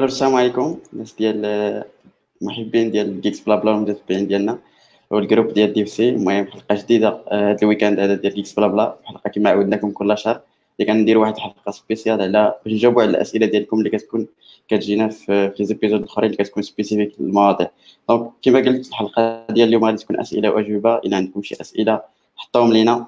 ألو السلام عليكم. الناس ديال محبين ديال جيكس بلا بلا المتابعين ديالنا. والجروب ديال دي سي المهم حلقة جديدة هذا ال week-end هذا ديال Geeks Blabla حلقة كما عودناكم كل شهر. اللي كندير واحد الحلقة spéciale على باش نجاوبوا على الأسئلة ديالكم اللي كتكون كتجينا في في les épisodes الأخرين اللي كتكون spécifiques للمواضيع. donc كما قلت الحلقة ديال اليوم غادي تكون أسئلة وأجوبة. إلا عندكم شي أسئلة حطوهم لينا.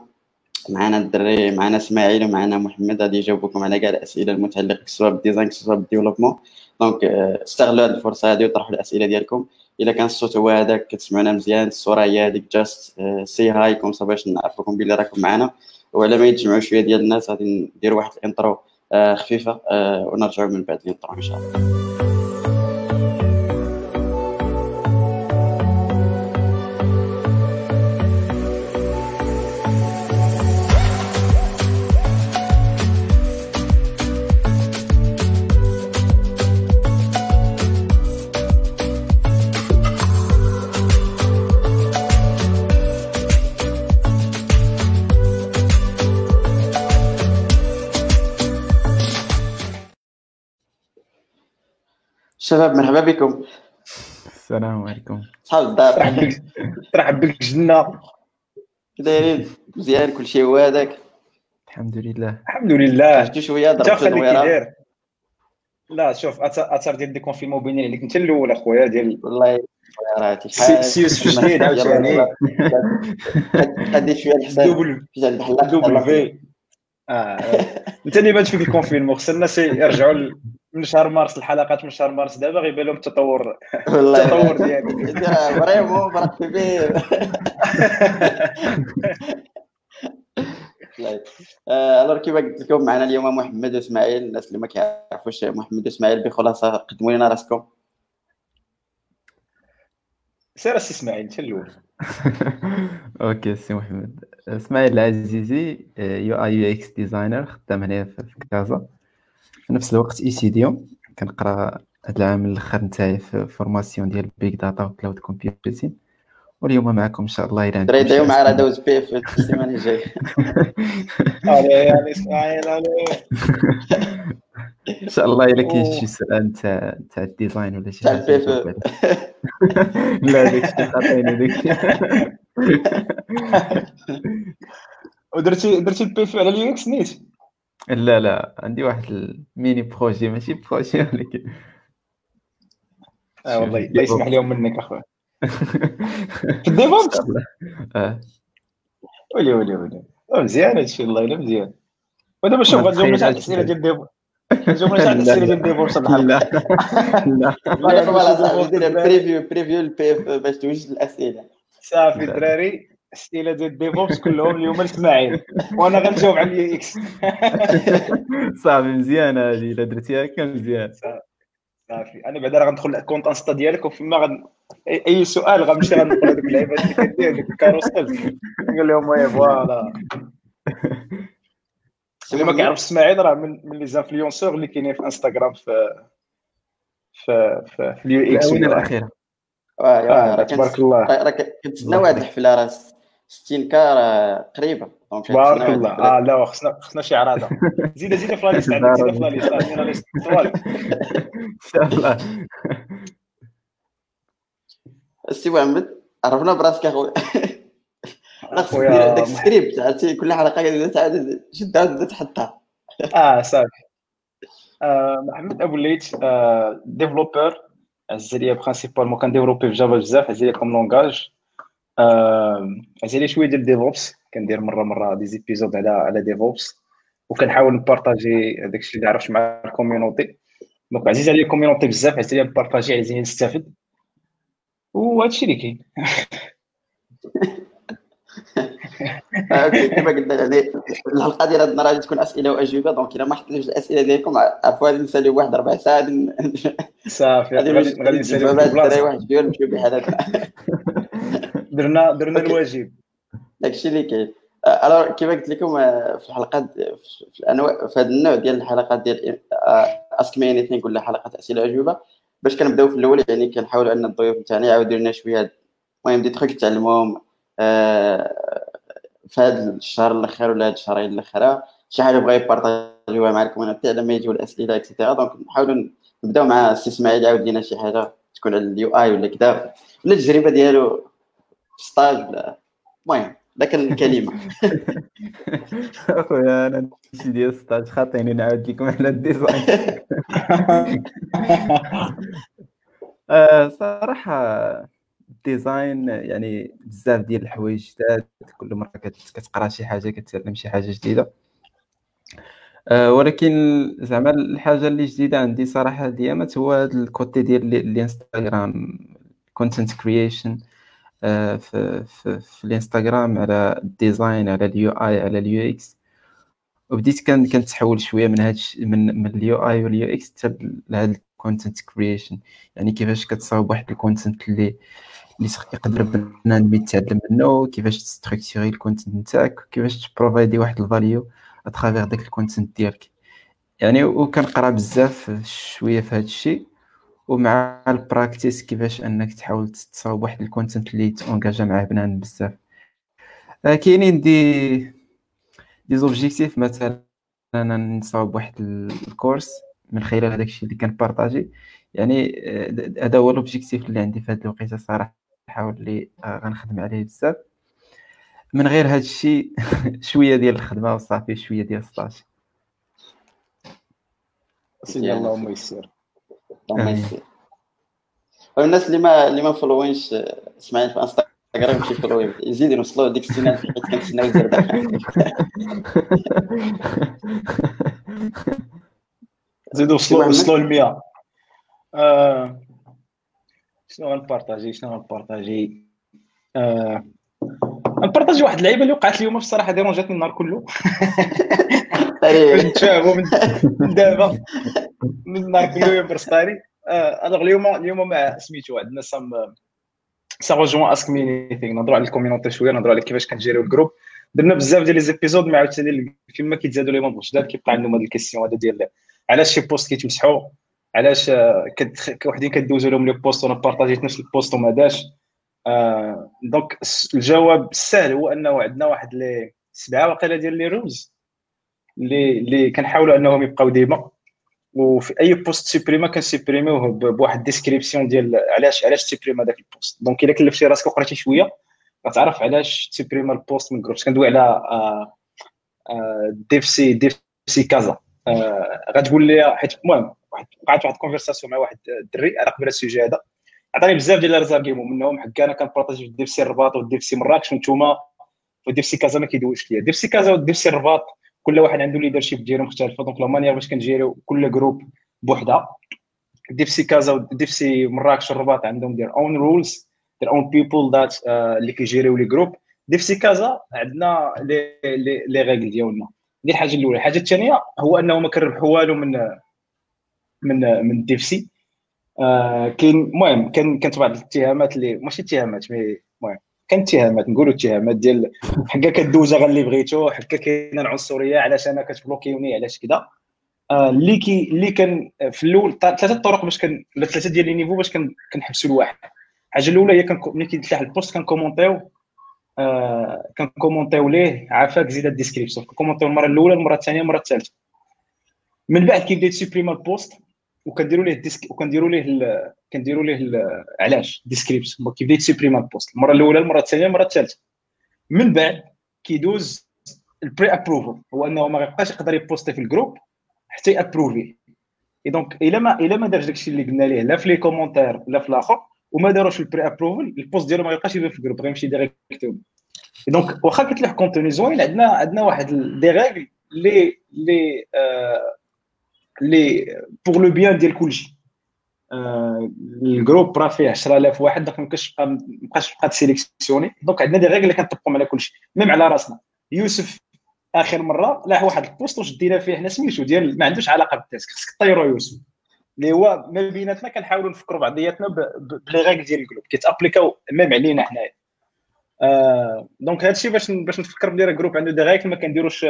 معنا الدري معنا إسماعيل ومعنا محمد. غادي يجاوبوكم على كاع الأسئلة المتعلقة سواء بال design سواء بال développement donc استغلوا هذه الفرصة هذه وطرحوا الأسئلة ديالكم. إلا كان الصوت هو هذاك كتسمعونا مزيان. الصورة هي هذيك just say hi comme باش نعرفكم بلي راكم معنا وعلى ما يتجمعوا شوية ديال الناس غادي ندير واحد ال intro خفيفة ونرجعوا من بعد ال intro إن شاء الله. شباب مرحبا بكم. السلام عليكم. صحاب الدار. ترحب بك جنة. كي دايرين مزيان كلشي هو هذاك. الحمد لله. الحمد لله. خرجتي شوية ضربت داير. لا شوف أثر ديال déconfinement بينين عليك أنت الأول أخويا ديال والله راه سي- سي يوسف جديد عاوتاني. غادي شوية الحساب double double في آه. أنت اللي بان فيك ال confinement خص الناس يرجعوا من شهر مارس الحلقات من شهر مارس دابا غيبان لهم التطور. التطور ديالك vraiment فرق كبير alors كيما قلت لكم معنا اليوم محمد واسماعيل الناس اللي ما كيعرفوش محمد واسماعيل بخلاصة قدموا لنا راسكم. سير السي إسماعيل انت الأول. أوكي سي محمد. إسماعيل العزيزي UI UX designer خدام هنا في في كازا. في نفس الوقت اي سي ديوم كنقرا هاد العام الأخر نتاعي في فورماسيون ديال بيج داتا وكلاود كومبيوتين واليوم معكم إن شاء الله إلى عندكم دري شي دايو مع. دوز بي في السيمانة الجاية علي علي إسماعيل علي إن شاء الله إلا كاين. شي سؤال تاع تاع الديزاين ولا شي حاجة. لا داكشي خاطيني داكشي ودرتي درتي ال PFE على ال UX نيت لا لا عندي واحد ال mini projet ماشي projet ولكن. آه والله الله يسمح لهم منك اخويا في ال DevOps آه. ولي ولي ولي مزيان هادشي والله الا مزيان ودابا شوف غنجاوب على الاسئله ديال DevOps غنجاوب على الاسئله ديال DevOps هاد الحلقة لا لا. دير preview preview ال PFE باش توجد الأسئلة. صافي الدراري. الاسئله ديال DevOps كلهم اليوم لاسماعيل وأنا غنجاوب على ال UX. صافي مزيان هذه إلا درتيها هكا مزيان. صافي أنا بعدا راه غندخل ال compte Insta ديالك وفيما غن اي أي سؤال غنمشي غنقول هذوك اللعيبات اللي كدير ديك ال carrousel نقول لهم oui voilà. اللي ما كيعرفش إسماعيل راه من من les influenceurs اللي كاينين في إنستغرام في في في, في ال UX. الاونه الأخيرة. واه آه، تبارك كنت- الله. راه كنتسنى واحد الحفلة راه 60 K راه قريبة. دونك واحد الله. آه لا خصنا خصنا شي عراضه زيد زيد في la liste عندك زيد في la liste عندنا la liste. طوال. إن شاء الله. السي محمد عرفنا براسك أخويا. خاصك خويا دير داك السكريبت عرفتي؟ كل حلقة تعاود شدها تحطها. آه صافي. آه محمد أبو الليث developer عز عليا principalement كن développer في Java بزاف عز عليا comme langage عليا شوية ديال DevOps كندير مرة مرة des épisodes على على DevOps وكنحاول ن partager هذاك الشيء اللي عرفت مع ال community donc عزيز عليا ال community بزاف عزيز عليا ن partager عزيز عليا نستافد. وهذا الشيء اللي كاين. كما قلنا يعني الحلقة ديال هاد النهار غادي تكون أسئلة وأجوبة. donc إلا ما حطيتوش الأسئلة ديالكم عفوا غادي نساليو واحد ربع ساعه غادي صافي غادي غادي غادي نسالي نساليو واحد شوية ونمشيو بحالاتنا درنا درنا. الواجب. داكشي اللي كاين. alors كما قلت لكم آه، في الحلقات في الانواع في هذا النوع ديال الحلقات ديال ask me any ولا حلقات أسئلة وأجوبة باش كنبداو في الأول يعني كنحاولوا أن الضيوف تاعنا يعاودوا لنا شوية المهم دي تخيك تعلموهم آه، في هذا الشهر الأخير ولا هاد الشهرين الاخرى شي حاجة بغا يبارطاجيوها معكم أنا حتى لما يجيو الأسئلة et cetera donc نحاولوا نبداو مع السي إسماعيل يعاود لينا شي حاجة تكون على ال UI ولا كذا. ولا التجربه ديالو stage ولا المهم ذاك الكلمة. أخويا أنا شي ديال stage خاطيني نعاود لكم على ال design. آه، صراحة ال design يعني بزاف ديال الحوايج جداد كل مرة كتقرأ شي حاجة كتعلم شي حاجة جديدة. أه ولكن زعما الحاجة اللي جديدة عندي صراحة ديامات هو هذا ال côté ديال الانستغرام content creation في في, في الانستغرام على ال design على ال UI على ال UX وبديت كان كنتحول شوية من هاد من من ال UI وال UX حتى لهاد ال content creation يعني كيفاش كتصاوب واحد ال content اللي اللي يقدر بنادم يتعلم منه كيفاش تستركتوري ال content نتاعك كيفاش تبروفايدي واحد ال value à travers داك ال content ديالك. يعني وكنقرا بزاف شوية في هذا الشيء ومع ال practice كيفاش أنك تحاول تصاوب واحد ال content اللي تونجاجا معاه بنادم بزاف. آه، كاينين des des objectifs مثلا نصاوب واحد ال course من خلال هذاك الشيء اللي كنبارطاجي. يعني آه، هذا هو l'objectif اللي عندي في هذه الوقيتة صراحة اللي آه، غنخدم عليه بزاف. من غير هذا الشيء شوية ديال الخدمة وصافي شوية ديال ال stage. سيدي اللهم يسر. اللهم يسر الناس اللي ما اللي ما فولوينش إسماعيل في انستغرام شي follow يزيد يوصلوا ديك السنة حيت كنتسناو الزرده زيدوا وصلوا وصلوا ل 100 آه، شنو غنبارطاجي؟ شنو غنبارطاجي؟ آه، نبارطاجي واحد اللعيبة اللي وقعت اليوم بصراحة ديرونجاتني النهار كله. نتفاهموا من دابا. من النهار كله يبرسطاني ألوغ اليوم اليوم مع سميتو عندنا سام سا روجوان اسك مي نيثينغ نهضروا على الكوميونيتي شوية نهضروا على كيفاش كنجيريو الجروب. درنا بزاف ديال لي زيبيزود مع عاوتاني فيما كيتزادوا لي مونبر جداد كيبقى عندهم هاد الكيسيون هذا ديال علاش شي post كيتمسحوا علاش وحدين كدوزوا لهم les posts وأنا بارطاجيت نفس ال post وما دازش؟ donc الجواب السهل هو أنه عندنا واحد les سبعة واقيلا ديال les rules اللي اللي كنحاولوا أنهم يبقاو ديما. وفي أي post supprimé كنسوبريميوه بواحد description ديال علاش علاش تسوبريما داك ال post donc إلا كلفتي راسك وقريتي شوية غتعرف علاش تسوبريما ال post من groupe كندوي على DevC DevC كازا. غتقول لي حيت المهم وقعت واحد ال conversation مع واحد الدري على قبل ال sujet هذا عطاني بزاف ديال les arguments منهم حكا أنا كنبارطاجي في DevC الرباط و DevC مراكش وانتوما في DevC كازا ما كيدويش ليا. DevC كازا و DevC الرباط كل واحد عنده leadership ديالو مختلفة. donc la manière باش كنجيريو كل groupe بوحدها DevC كازا و DevC مراكش الرباط عندهم their own rules their own people that اللي كيجيريو les groupes DevC كازا عندنا لي لي لي ريغل ديالنا. دي الحاجة الأولى. الحاجة الثانية هو أنه ما كنربحوا والو من من من DevC آه كاين المهم كان كانت بعض الاتهامات اللي ماشي اتهامات mais المهم كان اتهامات نقولوا اتهامات ديال حكا كدوزا غير اللي بغيتو حكا كاينة العنصرية علاش أنا كتبلوكيوني علاش كذا آه اللي كي اللي كان في الأول ثلاثة الطرق باش كان ولا ثلاثة ديال les niveaux باش كنحبسوا الواحد. الحاجة الأولى هي ملي كيتلاح البوست كنكومونتيو آه كنكومونتيو ليه عافاك زيد ال description. كومونتيو المرة الأولى المرة الثانية المرة الثالثة. من بعد كيبدا يسوبريما ال post. وكنديروا ليه desc وكنديروا ليه كنديروا ليه علاش descript؟ كيبدا يتسبريما ال post. المرة الأولى المرة الثانية المرة الثالثة. من بعد كيدوز ال pre-approval هو أنه ما غيبقاش يقدر يبوستي في ال groupe حتى يأبروفي. et donc إلا ما إلا ما دارش داكشي اللي قلنا ليه لا في les commentaires لا في الآخر وما داروش ال pre-approval ال post ديالو ما يبقاش يبان في ال groupe غيمشي directement donc واخا كتلوح contenu زوين عندنا عندنا واحد des règles لي لي آه لي pour le bien ديال كلشي ال groupe راه فيه 10000 واحد donc ما بقاش ما بقاش تبقى تسيليكسيوني donc عندنا des règles اللي كنطبقهم على كلشي. même على راسنا. يوسف آخر مرة لاح واحد ال post وشدينا فيه. حنا سميتو ديال ما عندوش علاقة بال tech خصك طيرو يوسف. اللي هو ما بيناتنا كنحاولوا نفكروا بعضياتنا ب les règles ديال ال groupe. كيتأبليكاو même علينا حنايا. آه donc هادشي باش باش نفكر بلي راه groupe عنده des règles ما كنديروش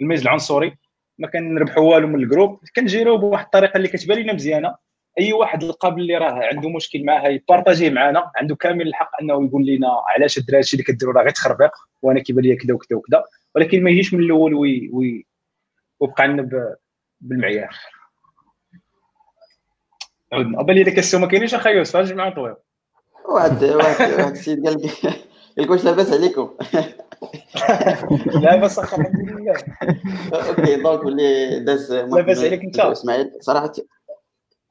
الميز العنصري. ما كنربحوا والو من ال groupe كنجيريو بواحد الطريقة اللي كتبان لنا مزيانة. أي واحد لقى باللي راه عنده مشكل معها يبارطاجيه معنا عنده كامل الحق أنه يقول لنا علاش الدراري هادشي اللي كديروا راه غير تخربيق وأنا كيبان لي كذا وكذا وكذا ولكن ما يجيش من الأول وي وي ويبقى لنا بالمعيار. بالي لي كيسيون ما كاينينش اخا يوسف؟ أجي معاهم طويل. واحد واحد السيد قال لي قال لك واش لاباس عليكم لاباس اخا الحمد لله أوكي دونك ولي داز لاباس عليك انت اسماعيل صراحة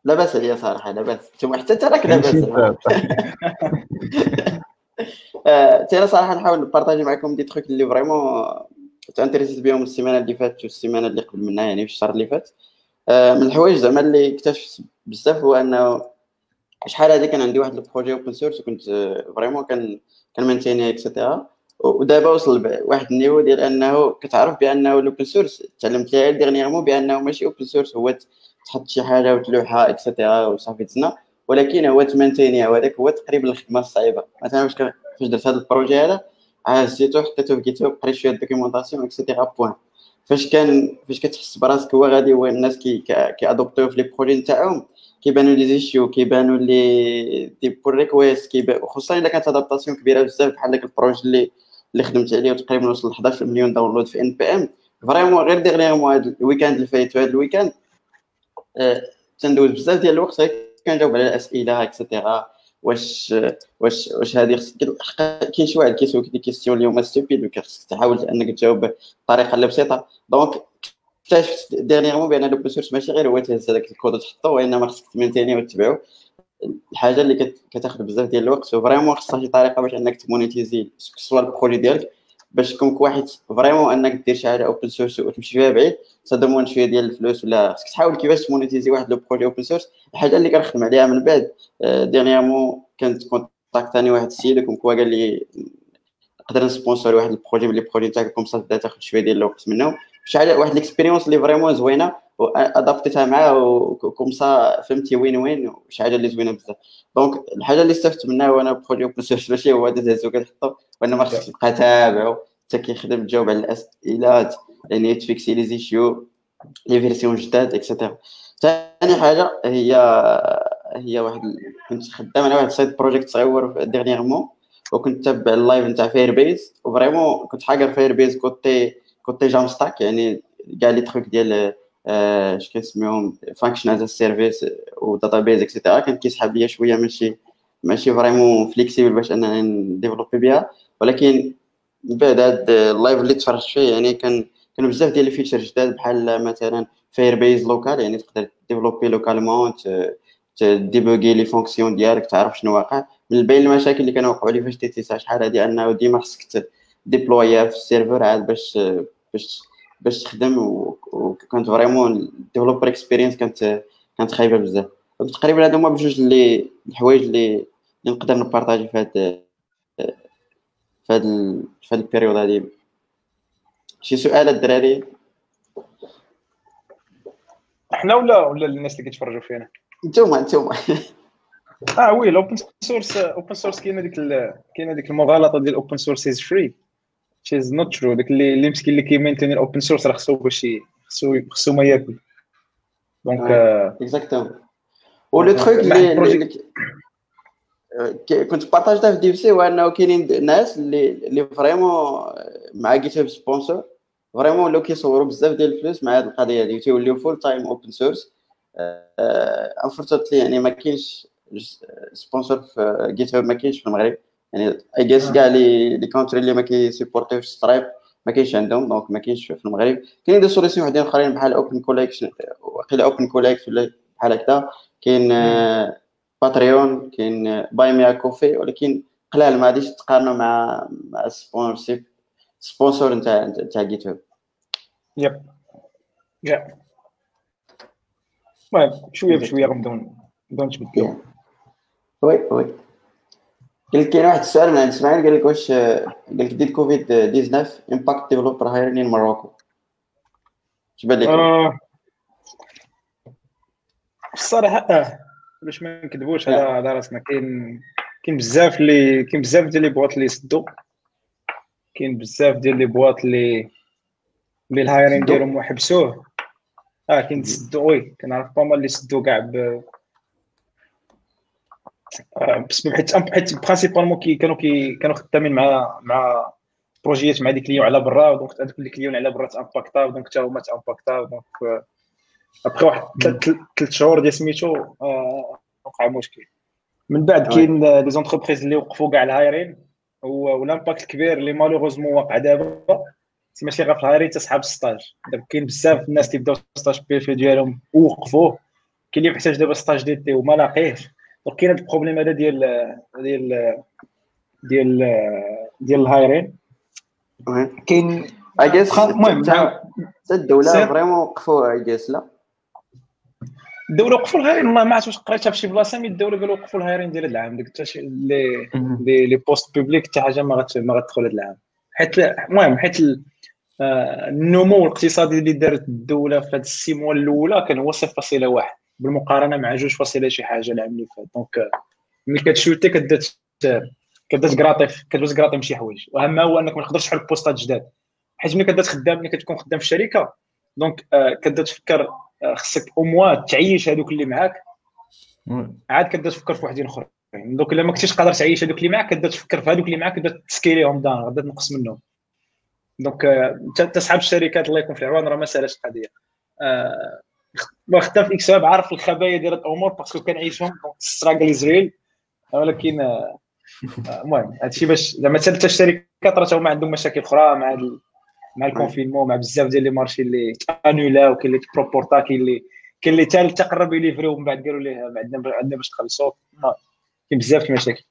لاباس عليا صراحة لاباس أنتم حتى انت راك لاباس أنا صراحة نحاول نبارطاجي معكم des trucs اللي vraiment تانتريسيت بهم السيمانه اللي فاتت والسيمانه اللي قبل منها يعني في الشهر اللي فات من الحوايج زعما اللي اكتشفت بزاف هو انه شحال هذه كان عندي واحد ال projet open source وكنت vraiment كان كان مانتيني et cetera ودابا وصل لواحد ال niveau ديال أنه كتعرف بأنه ال open source تعلمت ليها dernièrement بأنه ماشي open source هو تحط شي حاجة وتلوحها et cetera وصافي تسنى. ولكن هو تمانتينيها وهذاك هو تقريبا الخدمة الصعيبة. مثلا فاش فاش درت هذا ال projet هذا عزيتو حطيتو في GitHub قريت شوية documentation et cetera bon فاش كان فاش كتحس براسك هو غادي هو الناس كي في les projets نتاعهم كيبانوا les issues كيبانوا لي des pull requests خصوصا الا كانت adaptation كبيرة بزاف بحال داك ال projet اللي اللي خدمت عليه وتقريبا وصل ل 11 مليون download في npm vraiment غير dernièrement هذا ال weekend اللي فايت هذا ال weekend آه تندوز بزاف ديال الوقت كنجاوب على الأسئلة et cetera واش واش واش هذه خصك كاين شي واحد كيسولك des questions اليوم stupides خصك تحاول أنك تجاوب بطريقة اللي بسيطة. donc اكتشفت dernièrement بان l'open source ماشي غير هو تهز هذاك الكود وتحطه وانما خصك تمنتيني وتتبعو الحاجة اللي كتاخذ بزاف ديال الوقت و vraiment خصها شي طريقه باش انك تمونيتيزي soit ال projet ديالك باش تكون واحد vraiment انك دير شي حاجة open source وتمشي فيها بعيد تضمن شوية ديال الفلوس ولا خصك تحاول كيفاش تمونيتيزي واحد لو اوبن سورس الحاجة اللي كنخدم عليها من بعد ديرنيامون كانت كونتاكتاني واحد السيد كوا قال لي نقدر نسبونسور واحد البروجي من لي بروجي تاعك كوم سا تاخذ شوية ديال الوقت منه شحال واحد ليكسبيريونس اللي فريمون زوينة وادابتيتها معاه وكوم سا فهمتي وين وين حاجة اللي زوينة بزاف. دونك الحاجة اللي استفدت منها وأنا بروجي اوبن ماشي هو تهزو كتحطو وانما خصك تبقى تابعو. حتى كيخدم تجاوب على الاسئله يعني تفيكسي les issues les versions جداد et cetera ثاني حاجة هي هي واحد كنت خدام على واحد ال side project صغير dernièrement وكنت تابع ال live نتاع Firebase و vraiment كنت حاجر Firebase côté côté Jamstack يعني كاع les trucs ديال اش كنسميهم function as service و database et cetera كان كيسحب ليا شوية ماشي ماشي vraiment flexible باش أنني نديفلوبي بها ولكن بعد هاد ال live اللي تفرجت فيه يعني كان كانوا بزاف ديال ال features جداد بحال مثلا Firebase local يعني تقدر ديفلوبي localement ديبوغي les fonctions ديالك تعرف شنو واقع. من بين المشاكل اللي كانوا وقعوا لي فاش تيتيسا شحال هادي أنه ديما خصك ديبلويا في ال serveur عاد باش باش باش تخدم وكانت vraiment developer experience كانت كانت خايبه بزاف تقريبا هادو هما بجوج اللي الحوايج اللي اللي نقدر نبارطاجي في هاد في هاد في هاد ال période هادي شي سؤال الدراري حنا ولا ولا الناس اللي كيتفرجوا فينا؟ نتوما نتوما. آه oui ال open source open source كاينة ديك كاينة ديك المغالطة ديال open source is free شي is not true داك اللي اللي مسكين اللي كيمينتيني ال open source راه خصو باش خصو خصو ما ياكل. donc exactement و le truc اللي كنت بارطاجتها في DC هو انه كاينين ناس اللي اللي vraiment مع GitHub Sponsors vraiment ولاو كيصوروا بزاف ديال الفلوس مع هذه القضية هذه تيوليو full time open source unfortunately يعني ما كاينش sponsor في GitHub ما كاينش في المغرب يعني et juste كاع les les countries اللي ما كيسيبورتيوش Stripe ما كاينش عندهم donc ما كاينش في المغرب كاين des solutions وحدين آخرين بحال Open Collection وقيلا Open Collect ولا بحال هكذا. كاين Patreon كاين Buy Me a Coffee ولكن قلال ما غاديش تقارنوا مع مع ال sponsorship sponsor نتاع نتاع GitHub yep yep المهم شوية بشوية غنبداو نبداو نتبدلو oui oui قال لك كاين واحد السؤال من عند إسماعيل قال لك واش قال لك ديال كوفيد 19 impact developer hiring in Morocco اش بان لك آه. الصراحة آه. باش ما نكذبوش هذا هذا راسنا كاين كاين بزاف اللي كاين بزاف ديال les boîtes اللي سدوا كاين بزاف ديال les boîtes اللي اللي ال hiring ديالهم حبسوه آه كاين سدوا oui كنعرف باما اللي سدوا كاع حيت حيت principalement كي كانوا كي كانوا خدامين مع مع بروجيات مع des clients على برا donc هذوك les clients على برا تأمباكتا donc حتى هما تأمباكتا donc après واحد ثلاث شهور ديال سميتو وقع مشكل. من بعد كاين les entreprises اللي وقفوا كاع ال hiring وال impact الكبير اللي malheureusement واقع دابا ماشي غير في ال hiring تسحب ال stage. دابا كاين بزاف الناس اللي بداو stage PFE ديالهم ووقفوه. كاين اللي محتاج دابا stage d'été وما لاقيهش. donc كاين هذا ال problème هذا ديال ديال ديال ديال ال hiring كاين اي جيس المهم الدولة vraiment وقفوا اي جيس لا الدولة وقفوا ال hiring والله ما عرفت واش قريتها في شي بلاصه mais الدولة قالوا وقفوا ال hiring ديال هذا العام ديك حتى les les postes publics حتى حاجة ما ما غتدخل هذا العام حيت المهم حيت النمو الاقتصادي اللي دارت الدولة في هذه ال semestre الاولى كان هو 0.1 بالمقارنة مع 2 شي حاجة العام اللي فات. donc آه، ملي كتشوتي كتبدا كتبدا تكراطي كتبدا تكراطي من شي حوايج. وأهم هو أنك ما تقدرش تحل بوستات جداد. حيت ملي كتبدا تخدم ملي كتكون خدام في شركة donc آه، كتبدا تفكر خصك أو موا تعيش هذوك اللي معاك. عاد كتبدا تفكر في واحدين أخرين. donc إلا ما كنتيش قادر تعيش هذوك اللي معاك كتبدا تفكر في هذوك اللي معاك كتبدا تسكيليهم donc غادا تنقص منهم. donc انت تصحاب الشركات الله يكون في العوان راه ما سالش القضية. آه خدام في إكس عارف الخبايا ديال الأمور parce que كنعيشهم donc struggle is real ولكن آه، المهم هادشي باش زعما حتى الشركات راه هما عندهم مشاكل أخرى مع ال... مع ال confinement مع بزاف ديال les marchés اللي annulés وكاين اللي تبروبورتا كاين اللي كاين اللي حتى تقرب يليفري ومن بعد قالوا ليه عندنا عندنا باش تخلصوا كاين بزاف المشاكل.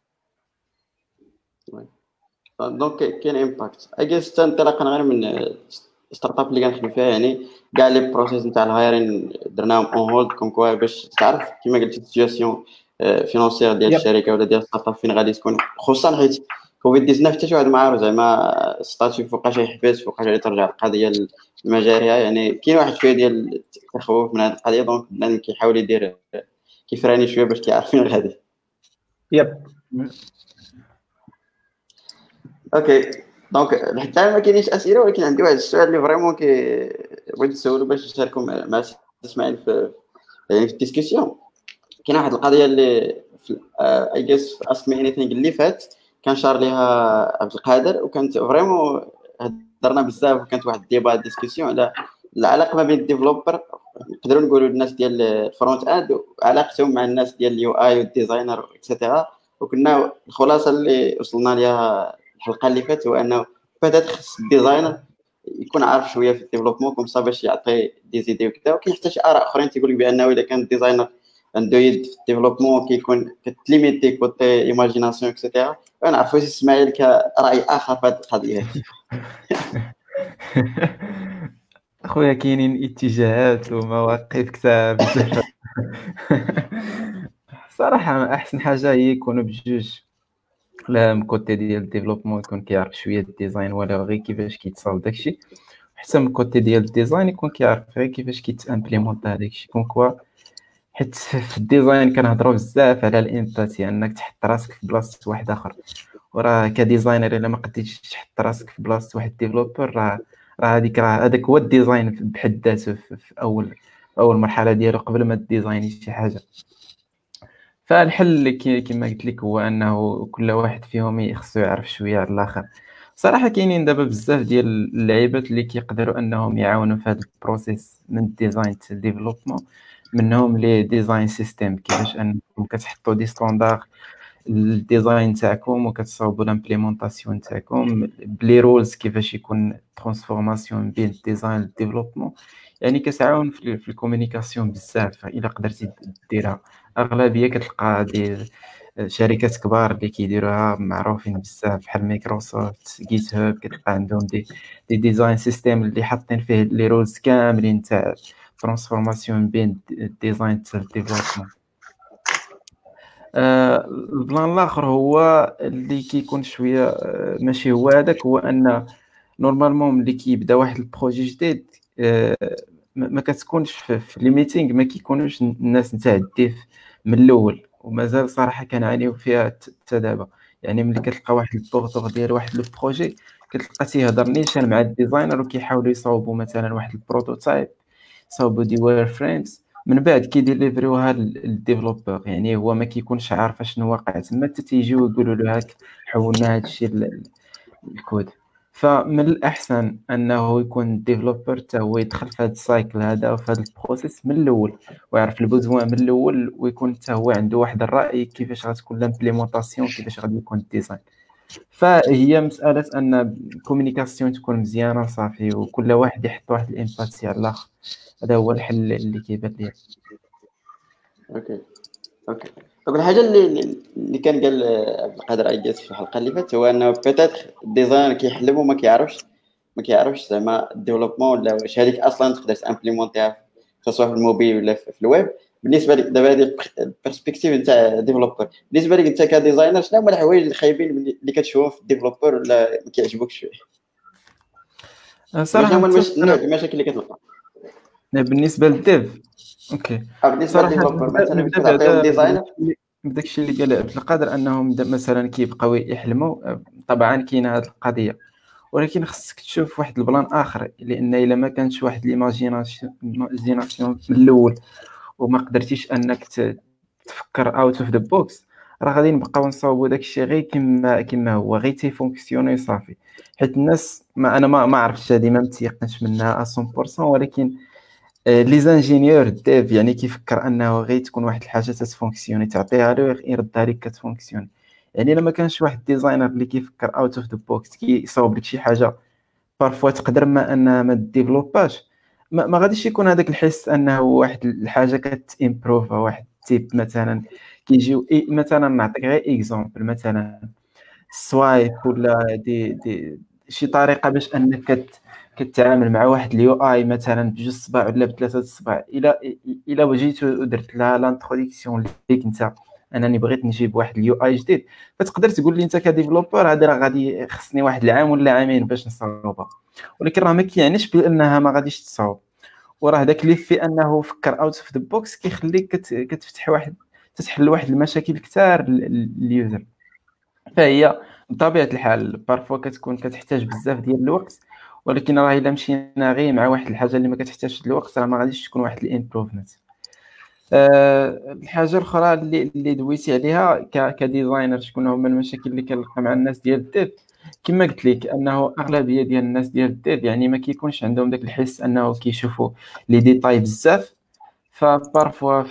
donc كاين impact I guess انطلاقا غير من startup اللي كنخدم فيها يعني كاع les process نتاع ال hiring درناهم on hold comme quoi باش تعرف كيما قلت ال situation financière ديال الشركة ولا ديال startup فين غادي تكون. خصوصا حيت كوفيد 19 حتى شي واحد ما عارف زعما statut فوقاش يحبس فوقاش غادي ترجع القضية لمجاريها يعني كاين واحد شوية ديال التخوف من هذه القضية donc بنادم كيحاول يدير كيفراني شوية باش كيعرف فين غادي. يب okay donc حتى ما كاينينش أسئلة ولكن عندي واحد السؤال اللي vraiment كي بغيت نسولو باش نشاركو مع اسماعيل في يعني في ال discussion كاين واحد القضية اللي I guess في Ask Me Anything اللي فات. كان شار ليها عبد القادر وكانت vraiment هضرنا بزاف وكانت واحد ال débat discussion على العلاقة ما بين ال developer نقدروا نقولوا الناس ديال ال front-end وعلاقتهم مع الناس ديال ال UI وال designer et cetera وكنا الخلاصة اللي وصلنا ليها الحلقة اللي فاتت هو إنه بدات خص ال designer يكون عارف شوية في ال développement comme ça باش يعطي des idées وكذا وكاين حتى شي آراء أخرين تيقول لك بأنه إذا كان ال designer عنده يد في ال développement كيكون كتليميتي côté imagination et cetera أنا عرفت واش إسماعيل كرأي آخر في هذه القضية. أخويا كاينين اتجاهات ومواقف كثار صراحة أحسن حاجة هي يكونوا بجوج. لا من côté ديال ال développement يكون كيعرف شوية ال design ولا غير كيفاش كيتصاوب داكشي. حتى من côté ديال ال design يكون كيعرف غير كيفاش كيتامبليمونط هذاك الشيء comme quoi حيت في ال design كنهضروا بزاف على ال empathie انك تحط راسك في بلاصة واحد آخر. وراه ك designer إلا ما قديتش تحط راسك في بلاصة واحد developer راه راه هذيك راه هذاك هو ال design بحد ذاته في أول أول مرحلة ديالو قبل ما ديزايني شي حاجة. فالحل كما قلت لك هو أنه كل واحد فيهم خصو يعرف شوية على الآخر. صراحة كاينين دابا بزاف ديال اللعيبات اللي كيقدروا أنهم يعاونوا في هذا ال process من ال design حتى ال développement منهم les design systems كيفاش أنكم كتحطوا des standards ال design تاعكم وكتصاوبوا l'implémentation تاعكم ب les rules كيفاش يكون transformation بين ال design وال développement يعني كتعاون في ال communication بزاف إلا قدرتي ديرها أغلبية كتلقى des شركات كبار اللي كيديروها معروفين بزاف بحال مايكروسوفت GitHub كتلقى عندهم des des design systems اللي حاطين فيه les rules كاملين تاع transformation بين ال design تاع ال développement آه، ال plan الآخر هو اللي كيكون شوية آه، ماشي هو هذاك هو أن normalement ملي كيبدأ واحد ال projet جديد آه، ما كتكونش في, les meetings ما كيكونوش الناس ال dev من الأول ومازال صراحة كنعانيو فيها حتى دابا. يعني ملي كتلقى واحد الضغط ديال واحد le projet كتلقى تيهضر نيشان مع ال designer وكيحاولوا يصاوبوا مثلا واحد ال prototype يصاوبوا des wireframes. من بعد كيديليفريوها لل developer يعني هو ما كيكونش عارف شنو واقع. تما حتى تيجيو يقولوا له هاك حولنا هذا الشيء الكود. فمن الأحسن أنه يكون developer حتى هو يدخل في هذا ال cycle هذا وفي هذا ال process من الأول ويعرف ال besoin من الأول ويكون حتى هو عنده واحد الرأي كيفاش غتكون l'implémentation كيفاش غادي يكون ال design فهي مسألة أن ال communication تكون مزيانة صافي وكل واحد يحط واحد ال empathie على الآخر. هذا هو الحل اللي كيبان لي Okay. Okay. Donc الحاجة اللي اللي كان قال عبد القادر عياس في الحلقة اللي فاتت هو إنه peut-être ال designer كيحلم وما كيعرفش ما كيعرفش زعما ال développement ولا واش هذيك أصلا تقدر تامبليمونتيها سواء في الموبيل ولا في الويب. بالنسبة لك دابا هذه ال perspective نتاع developer بالنسبة لك انت ك designer شنو هما الحوايج الخايبين اللي كتشوفهم في ال developer ولا ما كيعجبوكش فيه؟ صراحة هما المشاكل اللي كتلقى بالنسبة لل dev okay. بالنسبة لل developer مثلا بداك الشيء اللي قال عبد القادر أنهم مثلا كيبقاو يحلموا. طبعا كاينة هذه القضية. ولكن خصك تشوف واحد ال plan آخر لأن إلا ما كانش واحد l'imagination من الأول وما قدرتيش أنك تفكر out of the box راه غادي نبقاو نصاوبوا داك الشيء غير كما كما هو غير تيفونكسيوني صافي. حيت الناس ما أنا ما ما عرفتش هذه ما متيقنش منها 100% ولكن les ingénieurs dev يعني كيفكر انه غير تكون واحد الحاجة تت fonctionner تعطيها له يردها لك كت fonctionner يعني لما كانش واحد designer اللي كيفكر out of the box كيصاوب لك شي حاجة parfois تقدر ما ان ما ديفلوباش ما, ما غاديش يكون هذاك الحس انه واحد الحاجة كت improve واحد type مثلا كيجيو مثلا نعطيك غير exemple مثلا swipe ولا دي دي شي طريقه باش انك كتعامل مع واحد ال UI مثلا بجوج صباع ولا بثلاثة صباع إلى إلى بغيت ودرت لها l'introduction ليك أنت أنني بغيت نجيب واحد ال UI جديد. فتقدر تقول لي أنت ك developer هذا راه غادي خصني واحد العام ولا عامين باش نصاوبها. ولكن راه ما كيعنيش بأنها ما غاديش تصاوب. وراه داك اللي في أنه فكر out of the box كيخليك كتفتح واحد تتحل واحد المشاكل كثار لل user. فهي بطبيعة الحال parfois كتكون كتحتاج بزاف ديال الوقت ولكن راه إلا مشينا غير مع واحد الحاجة اللي ما كتحتاجش الوقت راه ما غاديش تكون واحد ال improvement. أه الحاجة الأخرى اللي اللي دويتي عليها ك designer شكون هما المشاكل اللي كنلقى مع الناس ديال ال dev كما قلت لك أنه أغلبية ديال الناس ديال ال dev يعني ما كيكونش عندهم داك الحس أنه كيشوفوا les détails بزاف. ف parfois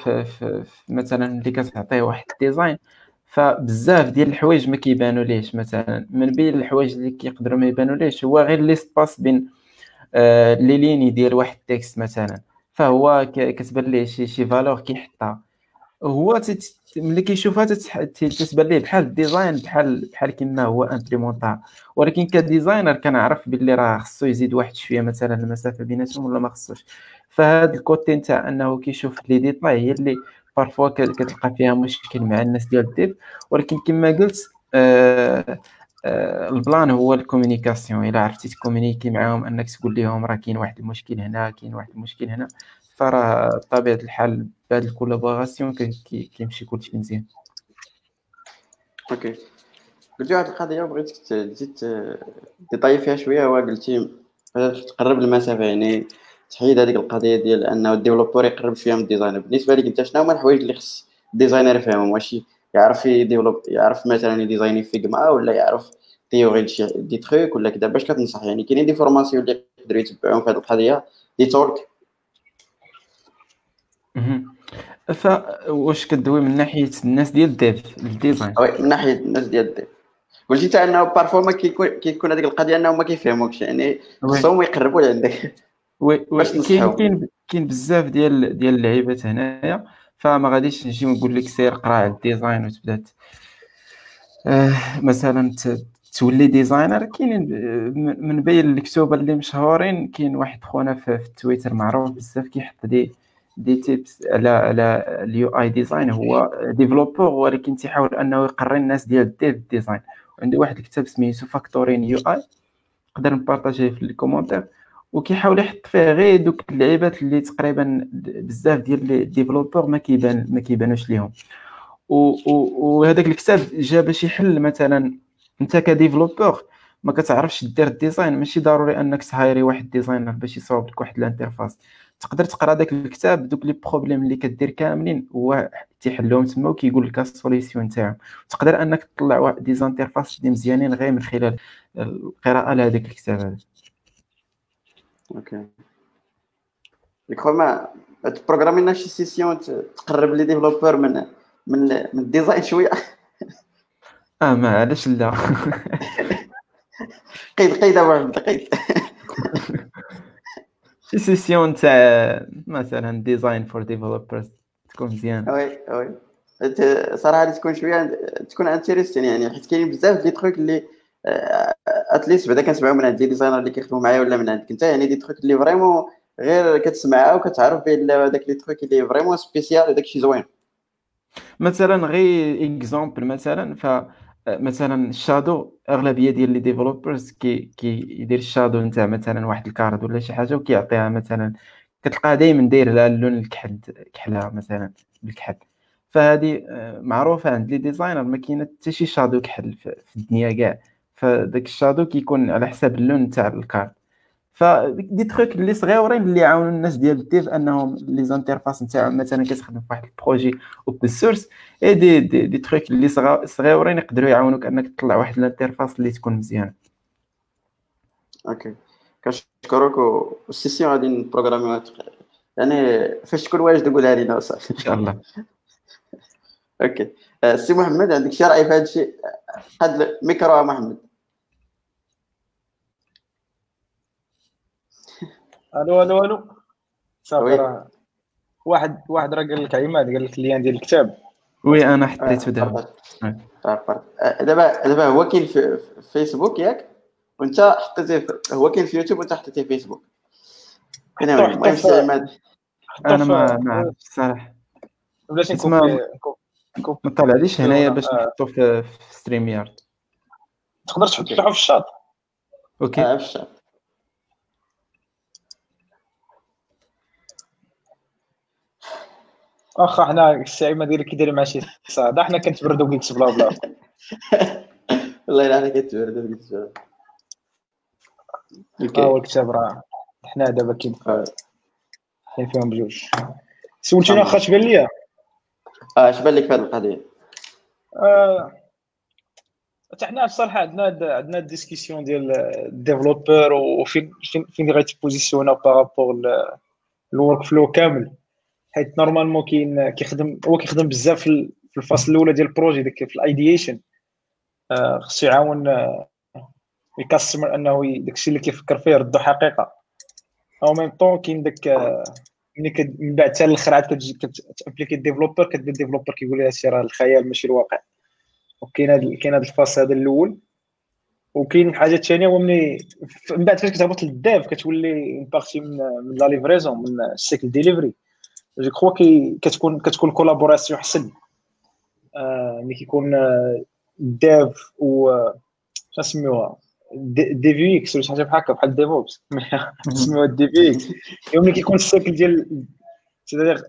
مثلا اللي كتعطيه واحد ال design فبزاف ديال الحوايج ما كيبانوا ليش. مثلا من بين الحوايج اللي كيقدروا ما يبانوا ليش هو غير les espaces بين آه لي ليني ديال واحد ال texte مثلا. فهو كتبان ليه شي شي valeur كيحطها. هو ملي كيشوفها تتبان ليه بحال ال design بحال بحال كما هو امبليمونطا ولكن ك designer كنعرف باللي راه خصو يزيد واحد شوية مثلا المسافة بيناتهم ولا ما خصوش. فهاد ال côté نتاع أنه كيشوف les détails هي اللي parfois كتلقى فيها مشكل مع الناس ديال ال dev ولكن كما قلت آه آه ال plan هو ال communication. إلا عرفتي ت communiquer معاهم أنك تقول لهم راه كاين واحد المشكل هنا كاين واحد المشكل هنا. فراه بطبيعة الحال بهاد ال collaboration كيمشي كلشي مزيان. okay. قلتي واحد القضية بغيتك تزيد تطيب فيها شوية. هو قلتي تقرب المسافة يعني تحيد هذيك القضية ديال انه ال developer يقرب شوية من ال designer. بالنسبة لك أنت شنو هما الحوايج اللي خص ال designer يفهمهم؟ واش يعرف ي développe يعرف مثلا يديزايني Figma ولا يعرف théorie شي دي تخيك ولا كذا باش كتنصح يعني كاينين des formations اللي يقدروا يتبعوهم في هذه القضية؟ des trucs فواش كدوي من ناحية الناس ديال ال dev ال design oui من ناحية الناس ديال ال dev قلتي أنه parfois ما كيكون كيكون هذيك القضية انهم ما كيفهموكش يعني خصهم يقربوا لعندك. oui كاين كاين كاين بزاف ديال ديال اللعيبات هنايا. فما غاديش نجي نقول لك سير قرا على ال design وتبدأ آه مثلا تولي designer. كاينين من بين الكتوبه اللي مشهورين كاين واحد خونا في, تويتر معروف بزاف كيحط des des tips على على ال UI design. هو développeur ولكن تيحاول أنه يقري الناس ديال ال dev design عندي واحد الكتاب سميتو Refactoring UI. نقدر نبارطاجيه في ال commentaire وكيحاول يحط فيه غير دوك اللعيبات اللي تقريبا بزاف ديال ال développeur ما كيبان ما كيبانوش ليهم. وهذاك الكتاب جا باش يحل مثلا أنت ك développeur ما كتعرفش دير ال design ماشي ضروري أنك تهايري واحد designer باش يصاوب لك واحد ال interface. تقدر تقرأ داك الكتاب دوك les problèmes اللي كدير كاملين هو تيحلهم تما وكيقول لك ال solution تاعهم. تقدر أنك تطلع واحد des interfaces اللي مزيانين غير من خلال القراءة لهذاك الكتاب هذا. okay ديك ما ت programmer لنا شي session تقرب les développeurs من من من ال design شوية آه ما علاش لا قيد قيد ابو قيد شي session تاع مثلا design for developers تكون مزيان oui oui صراحة تكون شوية تكون interesting يعني حيت كاينين بزاف des trucs اللي at least بعدا كنسمعوا من عند des designers اللي كيخدموا معايا ولا من عندك. انت يعني des trucs اللي vraiment غير كتسمعها وكتعرف بان هذاك les trucs اللي vraiment spécial وداك الشيء زوين. مثلا غير exemple مثلا ف مثلا ال shadow أغلبية ديال les developers كي كيدير ال shadow نتاع مثلا واحد ال card ولا شي حاجة وكيعطيها مثلا كتلقاها دائما داير لها اللون الكحل كحلها مثلا بالكحل. فهذه آه، معروفة عند les designers ما كاين حتى شي shadow كحل في الدنيا كاع. فداك ال shadow كيكون على حساب اللون تاع ال card ف des trucs اللي صغيورين اللي يعاونوا الناس ديال ال dev أنهم les interfaces نتاعهم مثلا كتخدم في واحد ال projet open source إي دي دي, des trucs اللي صغيورين يقدروا يعاونوك أنك تطلع واحد ال interface اللي تكون مزيانه okay. كنشكرك وال session غادي نبروغراميوها يعني فاش تكون واجد قولها لينا صافي إن شاء الله. okay. أه، سي محمد عندك شي رأي في هذا الشيء؟ هذا الميكرو محمد. ألو ألو ألو. صافي واحد واحد راه قال لك عماد قال لك ال lien ديال الكتاب. oui أنا حطيته دابا. دابا دابا هو كاين في فيسبوك ياك؟ وانت حطيتيه هو كاين في يوتيوب وانت حطيتيه في فيسبوك المهم عماد أنا ما ما عرفت الصراحة. بلاتي نكون ما طلعليش هنايا باش نحطو في StreamYard. تقدر تحطو في ال chat. OK. في الشاط. واخا حنا الساعة ديالك كي داير مع شي صعده حنا كنتبردو كيكس بلا بلا. والله الا حنا كنتبردو كيكس بلا ها هو الكتاب راه. حنا دابا كاين حنا فيهم بجوج. سولتيني واخا اش بان ليا؟ أه اش بان لك في هذه القضية؟ آه، حتى حنا بصراحه عندنا عندنا ديسكسيون ديال الديفلوبر وفين فين فين غيتبوزيسيونا بارابور ال workflow كامل. حيت normalement كاين كيخدم هو كيخدم بزاف في ال phase الأولى ديال ال projet ديك في ال ideation آه، خصو يعاون ال customer أنه داكشي اللي كيفكر فيه يردو حقيقة. au même temps كاين داك آه، ملي من بعد حتى الآخر عاد كت appliquer ال developer كتبدا ال developer كيقول لها راه الخيال ماشي الواقع. وكاين هذا كاين هذا ال phase هذا الأول. وكاين حاجة ثانية هو ملي من بعد فاش كتهبط لل dev كتولي partie من la livraison من ال cycle delivery je crois كتكون كتكون collaboration حسن ملي كيكون dev و شنو نسميوها DVX ولا شي حاجة بحال هكا بحال DevOps نسميوها DVX ملي كيكون ال cycle ديال c'est-à-dire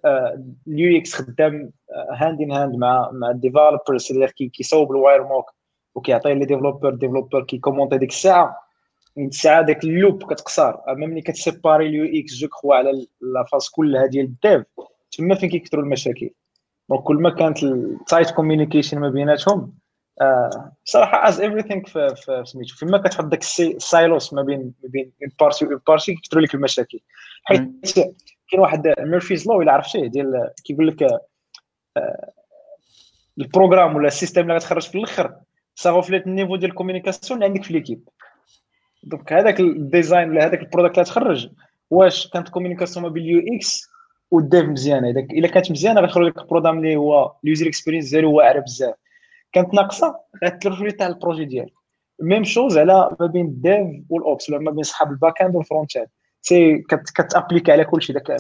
ال UX خدام hand in hand مع مع ال developer c'est-à-dire كيصوب ال wire mock وكيعطي les developers developer كي commenter ديك الساعة من الساعة داك ال loop كتقصر. أما ملي كت séparer ال UX je crois على la phase كلها ديال ال dev تما فين كيكثروا المشاكل؟ donc كل ما كانت ال tight communication ما بيناتهم بصراحة is everything في في سميتو فيما كتحط داك ال silos ما بين ما بين partie و partie كيكثروا لك المشاكل. حيت كاين واحد Murphy's law إلا عرفتيه ديال كيقول لك ال programme ولا ال system اللي غتخرج في الأخر ça reflète ال niveau ديال ال communication اللي عندك في l'équipe donc هذاك ال design ولا هذاك ال product اللي تخرج واش كانت communication ما بين ال UX وال dev مزيانة؟ إذا إلا كانت مزيانة غيخرج لك ال programme اللي هو ال user experience ديالو واعر بزاف. كانت ناقصة غتلف تاع ال projet ديالك. même chose على ما بين ال dev وال ops ولا ما بين صحاب ال back-end وال front-end c'est كت appliquer على كلشي داك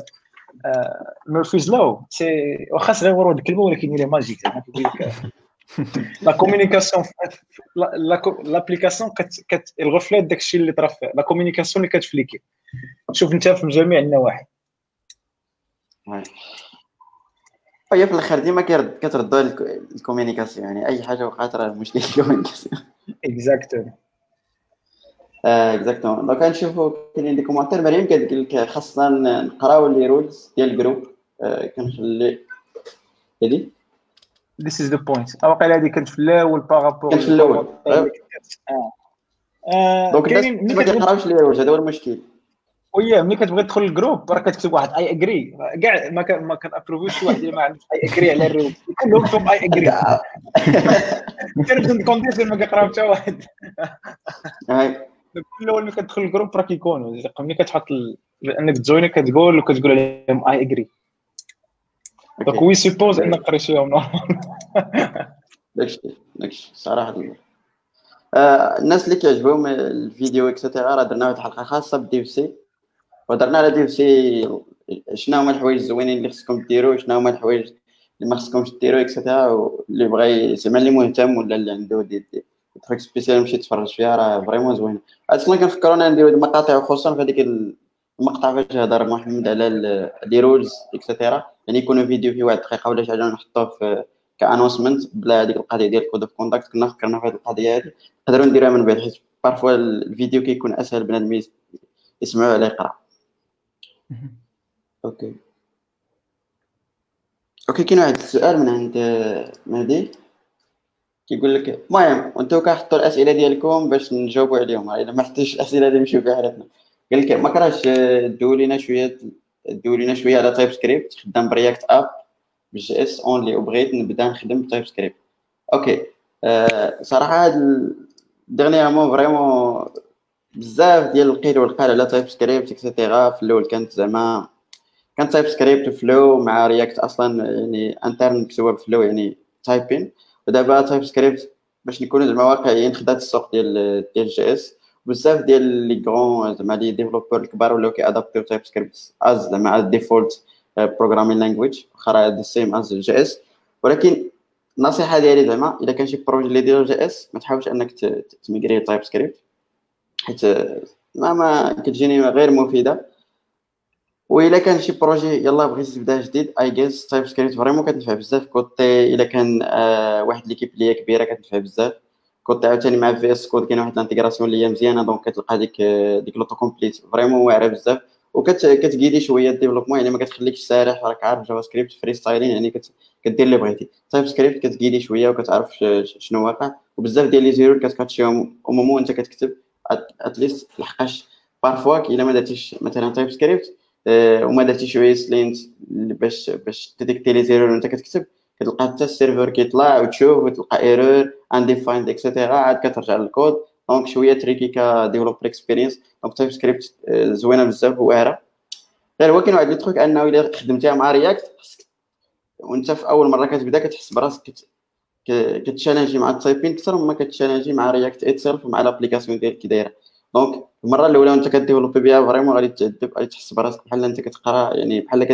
ميرفيز لو سي واخا صغير الكلمة ولكن هي ماجيك لا كومونيكاسيون لابليكاسيون كت الغفلات داك الشيء اللي طرا لا كومونيكاسيون اللي كتفليكي شوف انت في جميع النواحي هي في الآخر ديما كتردوا الكوميونيكاسيون يعني اي حاجة وقعت راه المشكل الكوميونيكاسيون اكزاكتو اكزاكتومون دونك غنشوفوا كاينين دي كومونتير مريم كتقول لك خاصنا نقراو les rules ديال ال group كنخلي هادي this is the point واقيلا هذه كانت في الأول par rapport كانت في الأول. آه. donc الناس ما كيقراوش les rules هذا هو المشكل. ويا ملي كتبغي تدخل ال group؟ راه كتكتب واحد I agree كاع ما ما كن approuver ش شي واحد اللي ما عندوش I agree على ال rules كلهم فوق I agree كنبدا ال condition ما كيقراو حتى واحد. كل أول ملي كتدخل ال group راه كيكونوا. ملي كتحط انك ت joiner كتقول وكتقول عليهم I agree donc we suppose انك قريتيهم normal داكشي داكشي صراحة آه الناس اللي كيعجبهم الفيديو et cetera راه درنا واحد الحلقة خاصة بال DC وهضرنا على DC شنو هما الحوايج الزوينين اللي خصكم ديروا شنو هما الحوايج اللي ما خصكمش ديروا et cetera واللي بغى زعما اللي مهتم ولا اللي عنده دي, دي truc spécial يمشي يتفرج فيها راه vraiment زوينه أصلا كنفكروا أنا نديرو المقاطع خصوصا في هذيك المقطع فاش هضر محمد على les rules et cetera يعني يكونوا فيديو في واحد دقيقة ولا شي حاجة نحطوه في ك announcement بلا هذيك القضية ديال code of conduct كنا فكرنا في هذه القضية هذه. نقدروا نديروها من بعد حيت parfois الفيديو كيكون أسهل بنادم يسمعوا ولا يقرأ. OK. OK كاين واحد السؤال من عند مهدي. كيقول لك المهم وأنتم كنحطوا الأسئلة ديالكم باش نجاوبوا عليهم. الا ما حطيتش الأسئلة اللي نمشيو فيها حالتنا قال لك ما كرهش دو لينا شوية دو لينا شوية على TypeScript خدام ب React app بال JS only وبغيت نبدأ نخدم ب TypeScript OK أه صراحة هاد dernièrement vraiment بزاف ديال القيل والقال على TypeScript et cetera في الأول كانت زعما كان TypeScript Flow مع React أصلا يعني interne مكتوبه ب Flow يعني typing ودابا TypeScript باش نكونوا زعما واقعيين خدات السوق ديال ديال JS. بزاف ديال les grands زعما les développeurs الكبار ولاو كي adopter يو TypeScript as زعما ال default programming language واخا the same as JS ولكن النصيحه ديالي زعما الا كان شي projet اللي داير JS ما تحاولش انك ت migrer TypeScript حيت ما ما كتجيني غير مفيده والا كان شي projet يلا بغيتي تبدا جديد JS TypeScript vraiment كتنفع بزاف côté الا كان آه واحد l'équipe هي كبيره كتنفع بزاف كنت عاوتاني مع VS Code كاين واحد ال intégration اللي هي مزيانة donc كتلقى ديك ديك l'autocomplete. vraiment واعرة بزاف. وكت guider شوية ال développement يعني ما كتخليكش سارح راك عارف JavaScript freestyling يعني كدير اللي بغيتي. TypeScript كت guider شوية وكتعرف شنو واقع. وبزاف ديال les erreurs كت catch يهم. au moment انت كتكتب at least لحقاش. parfois إلا ما درتيش مثلا TypeScript آه وما درتيش شوية ESLint باش باش ت détecter les erreurs وانت كتكتب كتلقى حتى ال serveur كيطلع وتشوف وتلقى error undefined et cetera عاد كترجع لل code. donc شوية tricky ك developer experience donc TypeScript زوينة بزاف واعره غير هو كاين واحد truc انه إلا خدمتيها مع React وانت في أول مرة كتبدأ كتحس براسك كت challenge ي مع ال typing أكثر مما كت challenge ي مع React itself ومع l'application ديالك كي دايرة. donc المرة الأولى وأنت ك développer بها vraiment غادي تدب غادي تحس براسك بحال أنت كتقرأ يعني بحال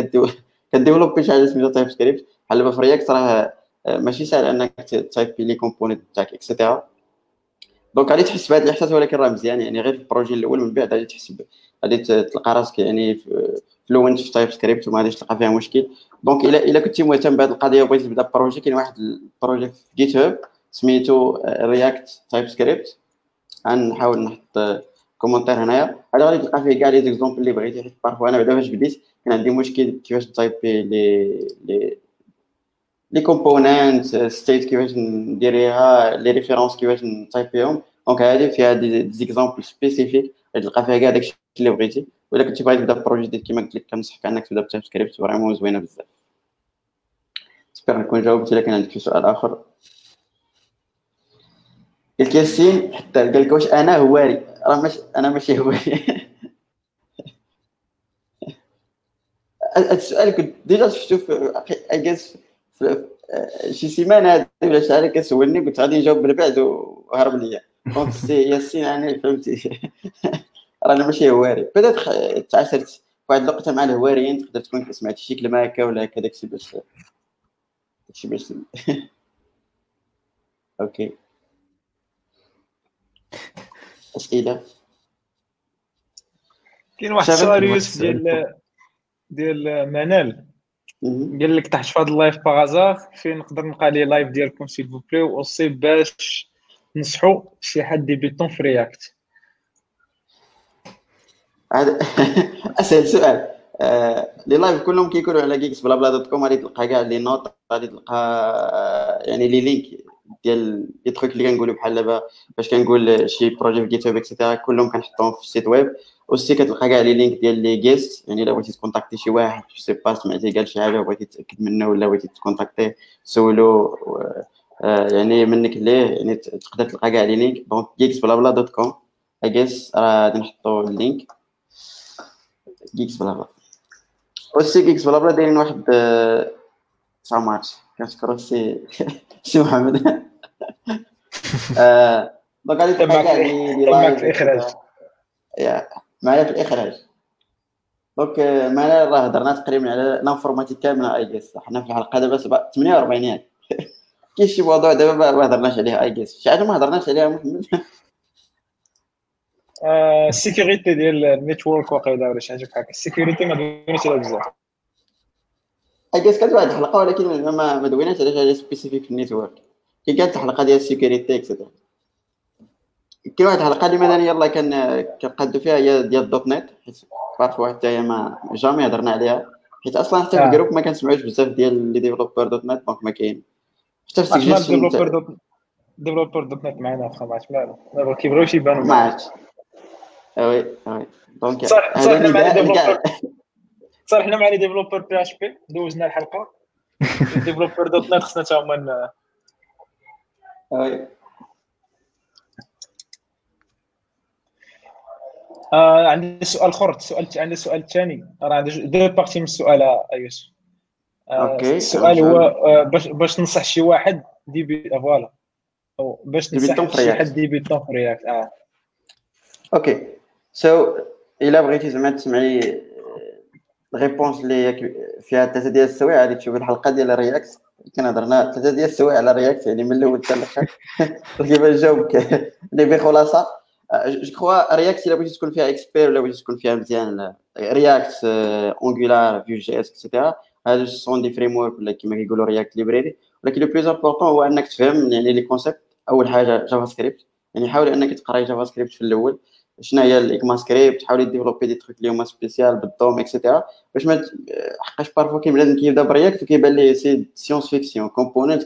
ك développer شي حاجة سميتها TypeScript بحال في React راه ماشي سهل إنك type ي les components تاعك et cetera donc غادي تحس بهذا الإحساس ولكن راه مزيان يعني غير في ال projet الأول من بعد غادي تحس غادي تلقى راسك يعني fluent في TypeScript وما غاديش تلقى فيها مشكل. donc الا الا كنتي مهتم بهذه القضية وبغيتي تبدأ projet كاين واحد ال projet في GitHub سميتو React TypeScript غنحاول نحط commentaire هنايا. هذا غادي تلقى فيه كاع les exemples اللي بغيتي حيت parfois أنا بعدا فاش بديت كان عندي مشكل كيفاش type ي les les les component state كيفاش نديريها les références كيفاش ن type يهم. donc هذه فيها des exemples spécifiques تلقى فيها كاع داكشي اللي بغيتي. ولا كنتي باغي تبدا projet جديد كيما قلت لك كنصحك أنك تبدا ب TypeScript vraiment زوينة بزاف. j'espère نكون جاوبت إلا كان عندك شي سؤال آخر. قلت ياسين حتى قال لك واش أنا هواري. راه ماشي أنا ماشي هذا السؤال كنت déjà شفتو في شي سيمانة هذه ولا شحال كتسولني كنت غادي نجاوب بالبعد وهرب ليا. donc سي ياسين يعني فهمتي؟ رانا ماشي هواري. بدات تعاشرت واحد اللقطه مع الهواريين تقدر تكون سمعتي شي كلمة هكا ولا هكا داكشي باش داكشي باش okay اسئله كاين واحد السؤال يوسف ديال ديال منال. قال لك تحت في هذا ال live par hasard فين نقدر نلقى les lives ديالكم s'il vous plaît aussi باش نصحوا شي حد débutant في React هذا اسهل سؤال. آه، les lives كلهم كيكونوا على GeeksBlaBla dot com غادي تلقى كاع les notes غادي تلقى آه، يعني les links ديال les trucs اللي كنقولوا بحال دابا فاش كنقول شي projet في GitHub et cetera كلهم كنحطهم في ال site web aussi كتلقى كاع les links ديال les guests يعني إلا بغيتي ت contacter شي واحد je sais pas سمعتي قال شي حاجة وبغيتي تأكد منه ولا بغيتي ت contact يه سولو آه، يعني منك ليه يعني تقدر تلقى كاع les links donc GeeksBlaBla dot com اجيس راه غادي نحطو اللينك جيكس بلا بلا اوسي جيكس بلا بلا دايرين واحد سا ماتش كنشكرو سي سي محمد دونك غادي تلقى كاع لي في الاخراج يا معايا في الإخراج. دونك معنا راه هضرنا تقريبا على لانفورماتيك كاملة. اي جيس حنا في الحلقة دابا 48 ياك كاين شي موضوع دابا ما هضرناش عليه اي جيس شي حاجة ما هضرناش عليها محمد؟ ال sécurité ديال ال network واقيلا ولا شي حاجة بحال هكا ال sécurité ما دويناش عليها بزاف. اي كانت واحد الحلقة ولكن ما ما دويناش على حاجة spécifique في ال network كي كانت الحلقة ديال ال sécurité et cetera كاين واحد الحلقة اللي مثلا يلاه كان كنقادو فيها هي ديال ال .NET حيت parfois حتى هي ما jamais هضرنا عليها. حيت أصلا حتى في آه. ال groupe ما كنسمعوش بزاف ديال les developers .NET donc ما كاين. حتى في ما السجل developer .NET معنا واخا ما عرفت مالو دابا كيبغيوش يبانوا. ما عرفتش. oui oui donc صح- صح، صار حنا مع les developers PHP دوزنا الحلقة. developer .NET خصنا تا هما. آه عندي سؤال آخر السؤال عندي سؤال ثاني راه عندي deux parties من السؤال آه، يوسف آه، okay، السؤال هو آه، باش باش تنصح شي واحد débu voilà. أو باش في شي React. حد débutant في React آه. okay. so إلا بغيتي زعما تسمعي ال réponse اللي فيها ثلاثة ديال السوايع غادي تشوفي الحلقة ديال ال React كان هضرنا ثلاثة ديال السوايع على ال React يعني من الأول حتى الأخر. كيف نجاوبك اللي بخلاصه je crois React إلا بغيتي تكون فيها expert ولا بغيتي تكون فيها مزيان React Angular Vue.js et cetera هادو sont des frameworks ولا كيما كيقولوا React library ولكن le plus important هو إنك تفهم يعني les concepts أول حاجة JavaScript يعني حاول إنك تقرأي JavaScript في الأول. شنو هي ال ECMAScript حاولي développer des trucs اللي هما spécial بال DOM et cetera باش ما حقاش parfois كاين كيبدا ب React وكيبان ليه c'est une fonction component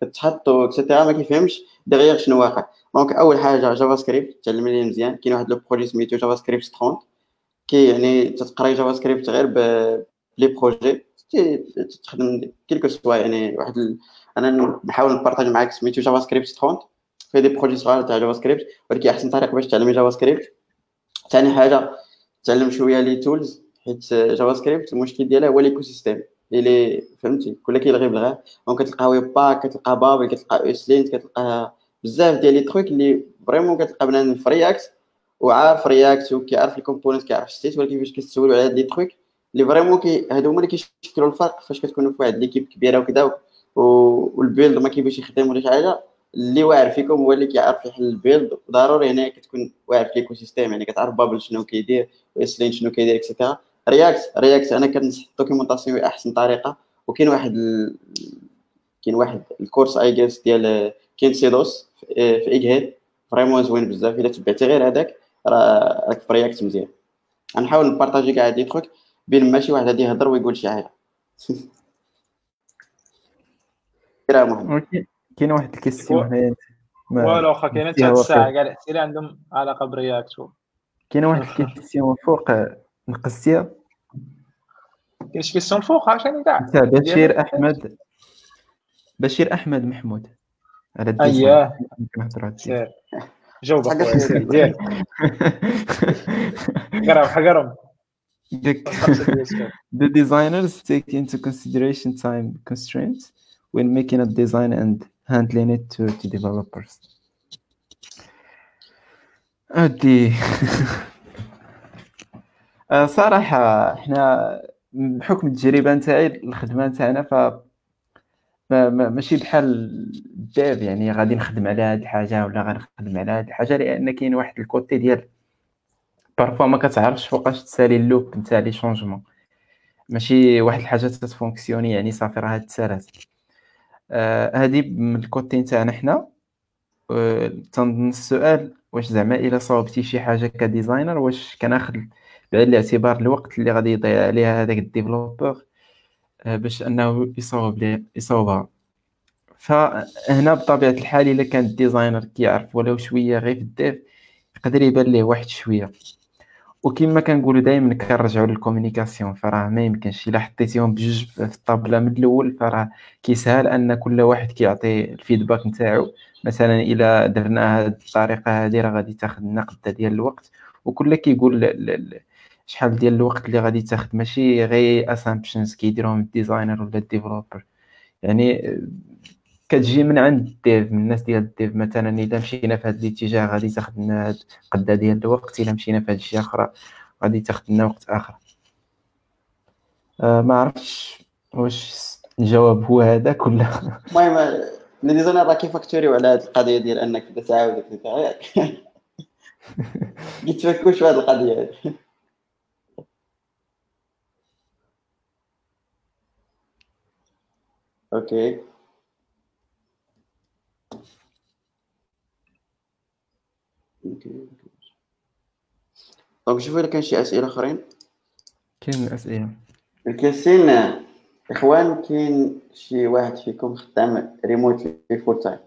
كتحط et cetera ما كيفهمش دغيا شنو واقع. donc أول حاجة JavaScript تعلم ليه مزيان. كاين واحد le projet سميتو JavaScript 30 كي يعني تتقراي JavaScript غير ب les projets تخدم quelque soit يعني واحد. أنا نحاول ن partage معاك سميتو JavaScript 30 فيه des projets صغار تاع JavaScript ولكن احسن طريقه باش تعلمي JavaScript ثاني حاجة تعلم شوية les tools حيت JavaScript المشكل ديالها هو l'écosystème اللي فهمتي؟ كل كيلغي بالغير. donc كتلقى Webpack كتلقى Babel كتلقى ESLint كتلقى بزاف ديال les trucs اللي vraiment كتلقى بنادم في React وعارف React وكيعرف ال component كيعرف state ولكن فاش كتسولو على هاد les trucs اللي vraiment كي هادو هما اللي كيشكلوا الفرق فاش كتكونوا في واحد l'équipe كبيرة وكذا وال build ما كيبغيش يخدم ولا شي حاجة اللي واعر فيكم هو اللي كيعرف يحل ال build ضروري هنا كتكون واعر في ال ecosystem يعني كتعرف Babel شنو كيدير و ESLint شنو كيدير et cetera React React أنا كنصح ال documentation هي احسن طريقة. وكاين واحد ال... كاين واحد ال course I guess ديال Kent C. Dodds في في Egghead vraiment زوين بزاف. إلا تبعتي غير هذاك راك في React مزيان. غنحاول نبارطاجي كاع هاد les liens ماشي واحد غادي يهضر ويقول شي حاجة. ولكن كاين واحد ال question هنايا ما- والو واخا كاينة حتى. الساعة كاع الأسئلة عندهم علاقة ب React كاين واحد ال question فوق نقصتيها؟ كاين شي question فوق عشان كاع بشير أحمد. بشير أحمد محمود. على الديزاين اييه كنهضروا جاوب حقرهم. ديك- The designers take into consideration time constraints when making a design and handling it to, to developers. أدي آه، صراحة إحنا بحكم التجربة نتاعي الخدمة نتاعنا ف ما- ما- ماشي بحال ال dev يعني غادي نخدم على هاد الحاجة ولا غنخدم على هاد الحاجة لأن كاين واحد ال côté ديال parfois ما كتعرفش فوقاش تسالي ال loop نتاع les changements. ماشي واحد الحاجة تتفونكسيوني يعني صافي راه تسالات آه هادي من ال côté نتاعنا حنا. آه تنظن السؤال واش زعما إلا صاوبتي شي حاجة ك designer واش كناخد بعين الاعتبار الوقت اللي غادي يضيع عليها هذاك ال développeur آه، باش أنه يصاوب لي يصاوبها. فهنا بطبيعة الحال إلا كان ال designer كيعرف ولو شوية غير في ال dev يقدر يبان ليه واحد شوية. وكما كنقولوا دائما كنرجعوا لل communication فراه ما يمكنش. إلا حطيتيهم بجوج في الطابلة من الأول فراه كيسهل أن كل واحد كيعطي ال feedback نتاعو. مثلا إلا درنا هذه الطريقة هذه راه غادي تاخذ لنا قده ديال الوقت. وكل كيقول شحال ديال الوقت اللي غادي تاخذ ماشي غير assumptions كيديرهم ال designer ولا ال developer يعني كتجي من عند ال dev من الناس ديال ال dev مثلا الا مشينا في هذا الاتجاه غادي تاخذ لنا هاد القدة ديال الوقت الا مشينا في هاد الجهه أخرى غادي تاخذ لنا وقت آخر. آه ما عرفتش واش الجواب هو هذاك ولا المهم les designers راه كيفاكتوريو على هاد القضية ديال أنك تبدا تعاود كيتفكوش في هاد القضية هادي okay. donc شوفوا الا كان شي أسئلة آخرين. كاين اسئله الكاسين إخوان كاين شي واحد فيكم خدام remotely full time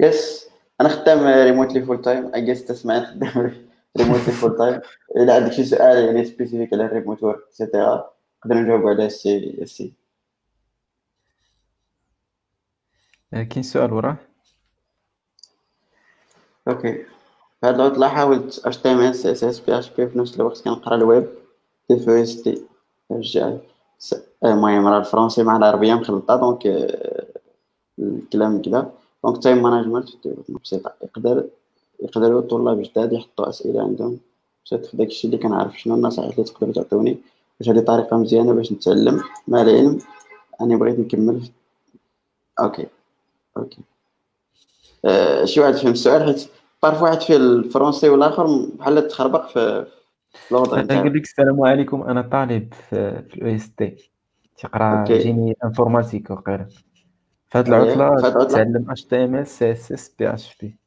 يس أنا خدام ريموتلي فول تايم اي جيس تسمع خدام ريموتلي فول تايم الا عندك شي سؤال يعني سبيسيفيك على الريموت ورك اكسيتيرا نقدر نجاوب على السي السي. كاين سؤال وراه؟ أوكي في هاد العطلة حاولت بي اش بي في نفس الوقت كنقرا الويب. اس تي رجع المهم راه الفرونسي مع العربية مخلطة دونك الكلام كدا. donc time management بسيطة. يقدر يقدروا الطلاب جداد يحطوا أسئلة عندهم. مشيت في داكشي اللي كنعرف شنو النصائح اللي تقدروا تعطوني. واش هادي طريقة مزيانة باش نتعلم. مع العلم أني بغيت نكمل. okay. okay. أه شي واحد فهم السؤال حيت parfois واحد في الفرونسي والآخر بحال تخربق في الوضع نقول لك السلام عليكم أنا طالب في ال EST. تيقرا génie informatique وقيلا في هذه العطلة تعلم اش تي إم اس سي إس إس بي اش بي.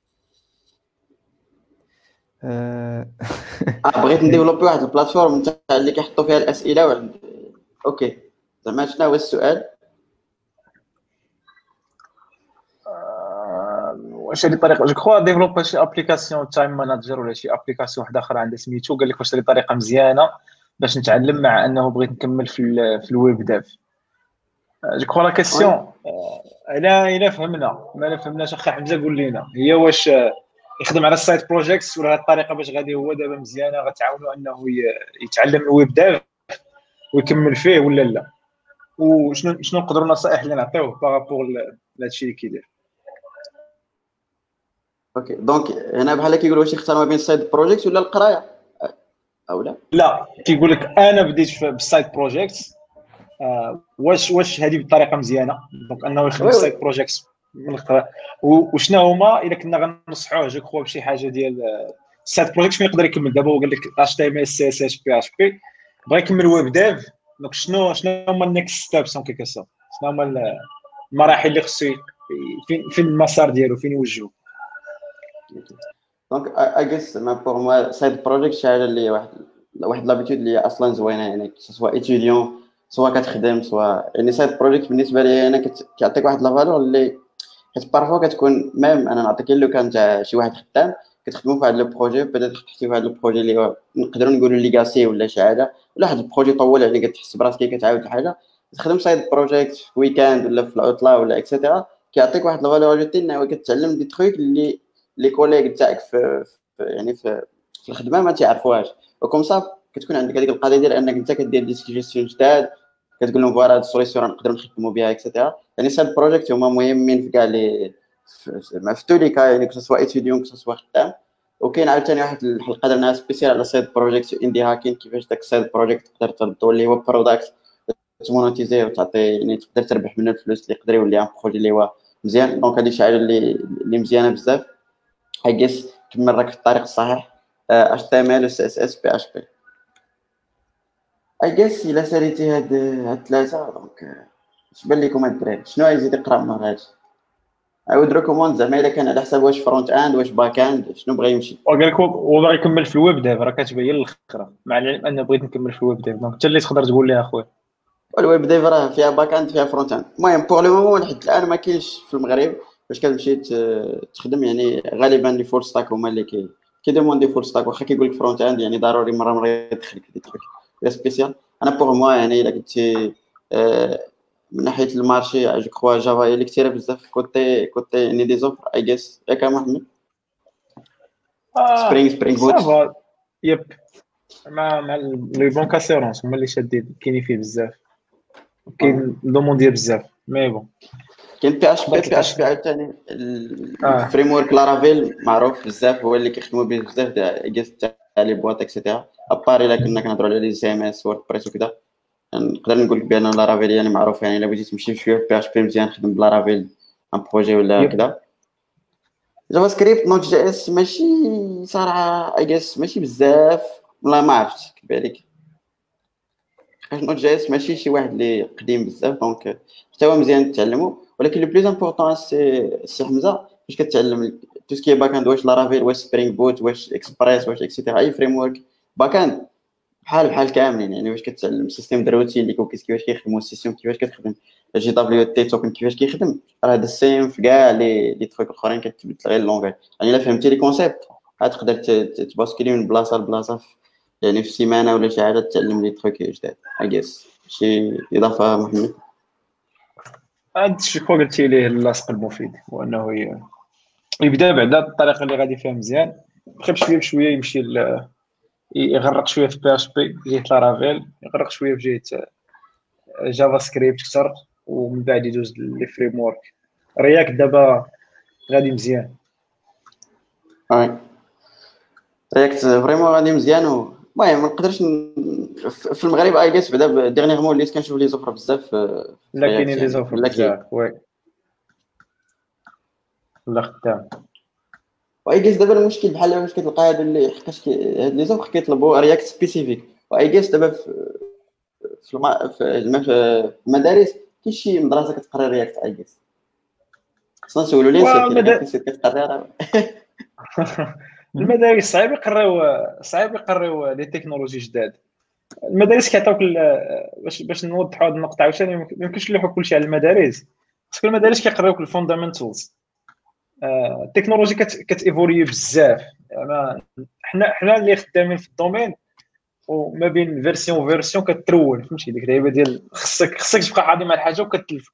آه. بغيت نديفلوبي واحد ال plateforme تاع اللي كيحطوا فيها الأسئلة okay. زعما شنو هو السؤال؟ هذه طريقه je crois développer شي application time manager ولا شي application واحدة أخرى عندها سميتو قال لك واش هذه طريقه مزيانة باش نتعلم مع أنه بغيت نكمل في في ال web dev. je crois la question إلا إلا فهمنا. ما فهمناش أخي حمزة قول لنا هي واش يخدم على ال side projects ولا هذه الطريقة باش غادي هو دابا مزيانة غتعاونو أنه يتعلم ال web dev ويكمل فيه ولا لا؟ وشنو شنو نقدروا النصائح اللي نعطيوه par rapport لهادشي اللي كيدير؟ okay. donc هنا بحال كيقول واش يختار ما بين ال side project ولا القراية؟ أو لا؟ لا. كيقول لك أنا بديت بال side project آه واش واش هذه بالطريقة مزيانة؟ donc أنه يخدم ال side project من القرايه وشنو هما؟ إلا كنا غنصحوه je crois بشي حاجة ديال ال side project فين يقدر يكمل. دابا هو قال لك اش تي ام اس سي اس اتش بي اش بي بغا يكمل web dev donc شنو شنو هما ال next steps اون كيكو شنو هما المراحل اللي خصو فين فين المسار ديالو فين يوجهو؟ donc ما pour moi side project شي حاجة اللي واحد واحد l'habitude اللي أصلا زوينه يعني soit étudiant soit كتخدم soit يعني side project بالنسبة لي أنا كيعطيك واحد la valeur اللي حيت parfois كتكون même أنا نعطيك le cas تاع شي واحد خدام كتخدموا في واحد le projet بدات تحسي في واحد le projet اللي نقدروا نقولوا legacy ولا شي حاجة ولا واحد ال projet طول يعني كتحس براسك كتعاود الحاجة تخدم side project في week-end ولا في العطله ولا et cetera كيعطيك واحد valeur ajoutée انه كتعلم دي تخيك اللي les collègues تاعك في, يعني في, في الخدمة ما تعرفوهاش. و comme ça كتكون عندك هذيك القضية ديال أنك أنت كدير des جداد كتقول لهم voilà هاد ال solution نقدروا نخدموا بها et cetera يعني side project هما مهمين في كاع لي في tous les cas يعني que étudiant soit خدام. وكاين عاوتاني واحد الحلقة درناها spécial على side project indie hacking كيفاش داك side project تقدر تردو اللي هو product ت monétiser وتعطي يعني تقدر تربح منه الفلوس اللي يقدر يولي un projet اللي هو مزيان. donc هذه شي حاجة اللي مزيانة بزاف. اي جيس كمل راك في الطريق الصحيح اش تي ام ال سي اس اس بي اش بي اي جيس الا ساليتي هاد هاد الثلاثه donc اش بان لكم الدراري شنو يزيد يقرا من هادشي عاود recommande زعما إلا كان على حساب واش front end واش back end شنو بغى يمشي؟ وقال لك هو باغي يكمل في ال web dev راه كتبين الأخرى. مع العلم ان بغيت نكمل في ال web dev donc انت اللي تقدر تقول لي أخويا. ال web dev راه فيها back end فيها front end. المهم pour le moment لحد الآن ما كاينش في المغرب. باش كتمشي تخدم يعني غالبا les full stack هما اللي كي كي demander full stack واخا كيقول لك front end يعني ضروري مرة مرة يدخلك des trucs spécial أنا pour moi يعني إلا كنتي آه، من ناحية ال marché je crois Java هي اللي كثيره بزاف côté côté يعني des offres et juste ياك محمد؟ Spring Spring Boot yep. مع مع les banques assurances هما اللي شادين. كاينين فيه بزاف. كاين demandé بزاف. mais bon كاين بي اش بي بي اش بي عاوتاني ال framework Laravel معروف بزاف هو اللي كيخدموا به بزاف juste تاع les boîtes et cetera à part الا كنا كنهضروا على les CMS WordPress وكذا نقدر نقول لك بان Laravel يعني معروف يعني الا بغيتي تمشي شوية PHP مزيان خدم ب Laravel un projet ولا كذا جافا سكريبت نوت جي اس ماشي صراحة اي جيس ماشي بزاف والله ما عرفت كيف عليك نوت جي اس ماشي شي واحد اللي قديم بزاف دونك حتى هو مزيان تعلمو ولكن لو بلوز امبورطون سي سي حمزه فاش كتعلم تو سكي باك اند واش لارافيل واش سبرينغ بوت واش اكسبريس واش اكسيتيرا اي فريم ورك باك اند بحال بحال كاملين يعني واش كتعلم سيستيم دروتي اللي كوكيس كيفاش كيخدموا السيستم كيفاش كتخدم JWT token كيفاش كيخدم راه هذا ال same في كاع les les trucs الاخرين كتبدل غير ال langage يعني الا فهمتي les concepts غتقدر ت basculer من بلاصه لبلاصه يعني في سيمانه ولا شي حاجة تعلم les trucs جداد اي جيس شي اضافه محمد هاد الشيء قلتي ليه اللاصق المفيد هو إنه يبدا بعدا الطريقة اللي غادي فيها مزيان بخي بشويه بشوية يمشي يغرق شوية في PHP جهة Laravel يغرق شوية في جهة JavaScript أكثر ومن بعد يدوز les framework React دابا غادي مزيان. React vraiment غادي مزيان المهم ما نقدرش في المغرب اي جيس بعدا dernièrement وليت كنشوف les offres بزاف لا كاينين les offres بزاف oui. لا خدام واي جيس دابا المشكل بحال واش كتلقى هادو اللي حقاش هاد les offres كيطلبوا React spécifique واي جيس دابا في في, الم... في المدارس كاين شي مدرسة كتقرا React et juste خصنا نسولو ليه كتقرا المدارس صعيب يقراو صعيب يقراو les technologies جداد. المدارس كيعطيوك باش باش نوضحوا هذه النقطة عاوتاني ما يمكنش نلوحوا كلشي على المدارس parce que المدارس كيقراوك ال fundamentals. ال technologie كت évoluer بزاف. حنا حنا اللي خدامين في ال domaine وما بين version و version كترول فهمتي؟ ديك اللعيبه ديال خصك خصك تبقى حاضي مع الحاجة وكتلف.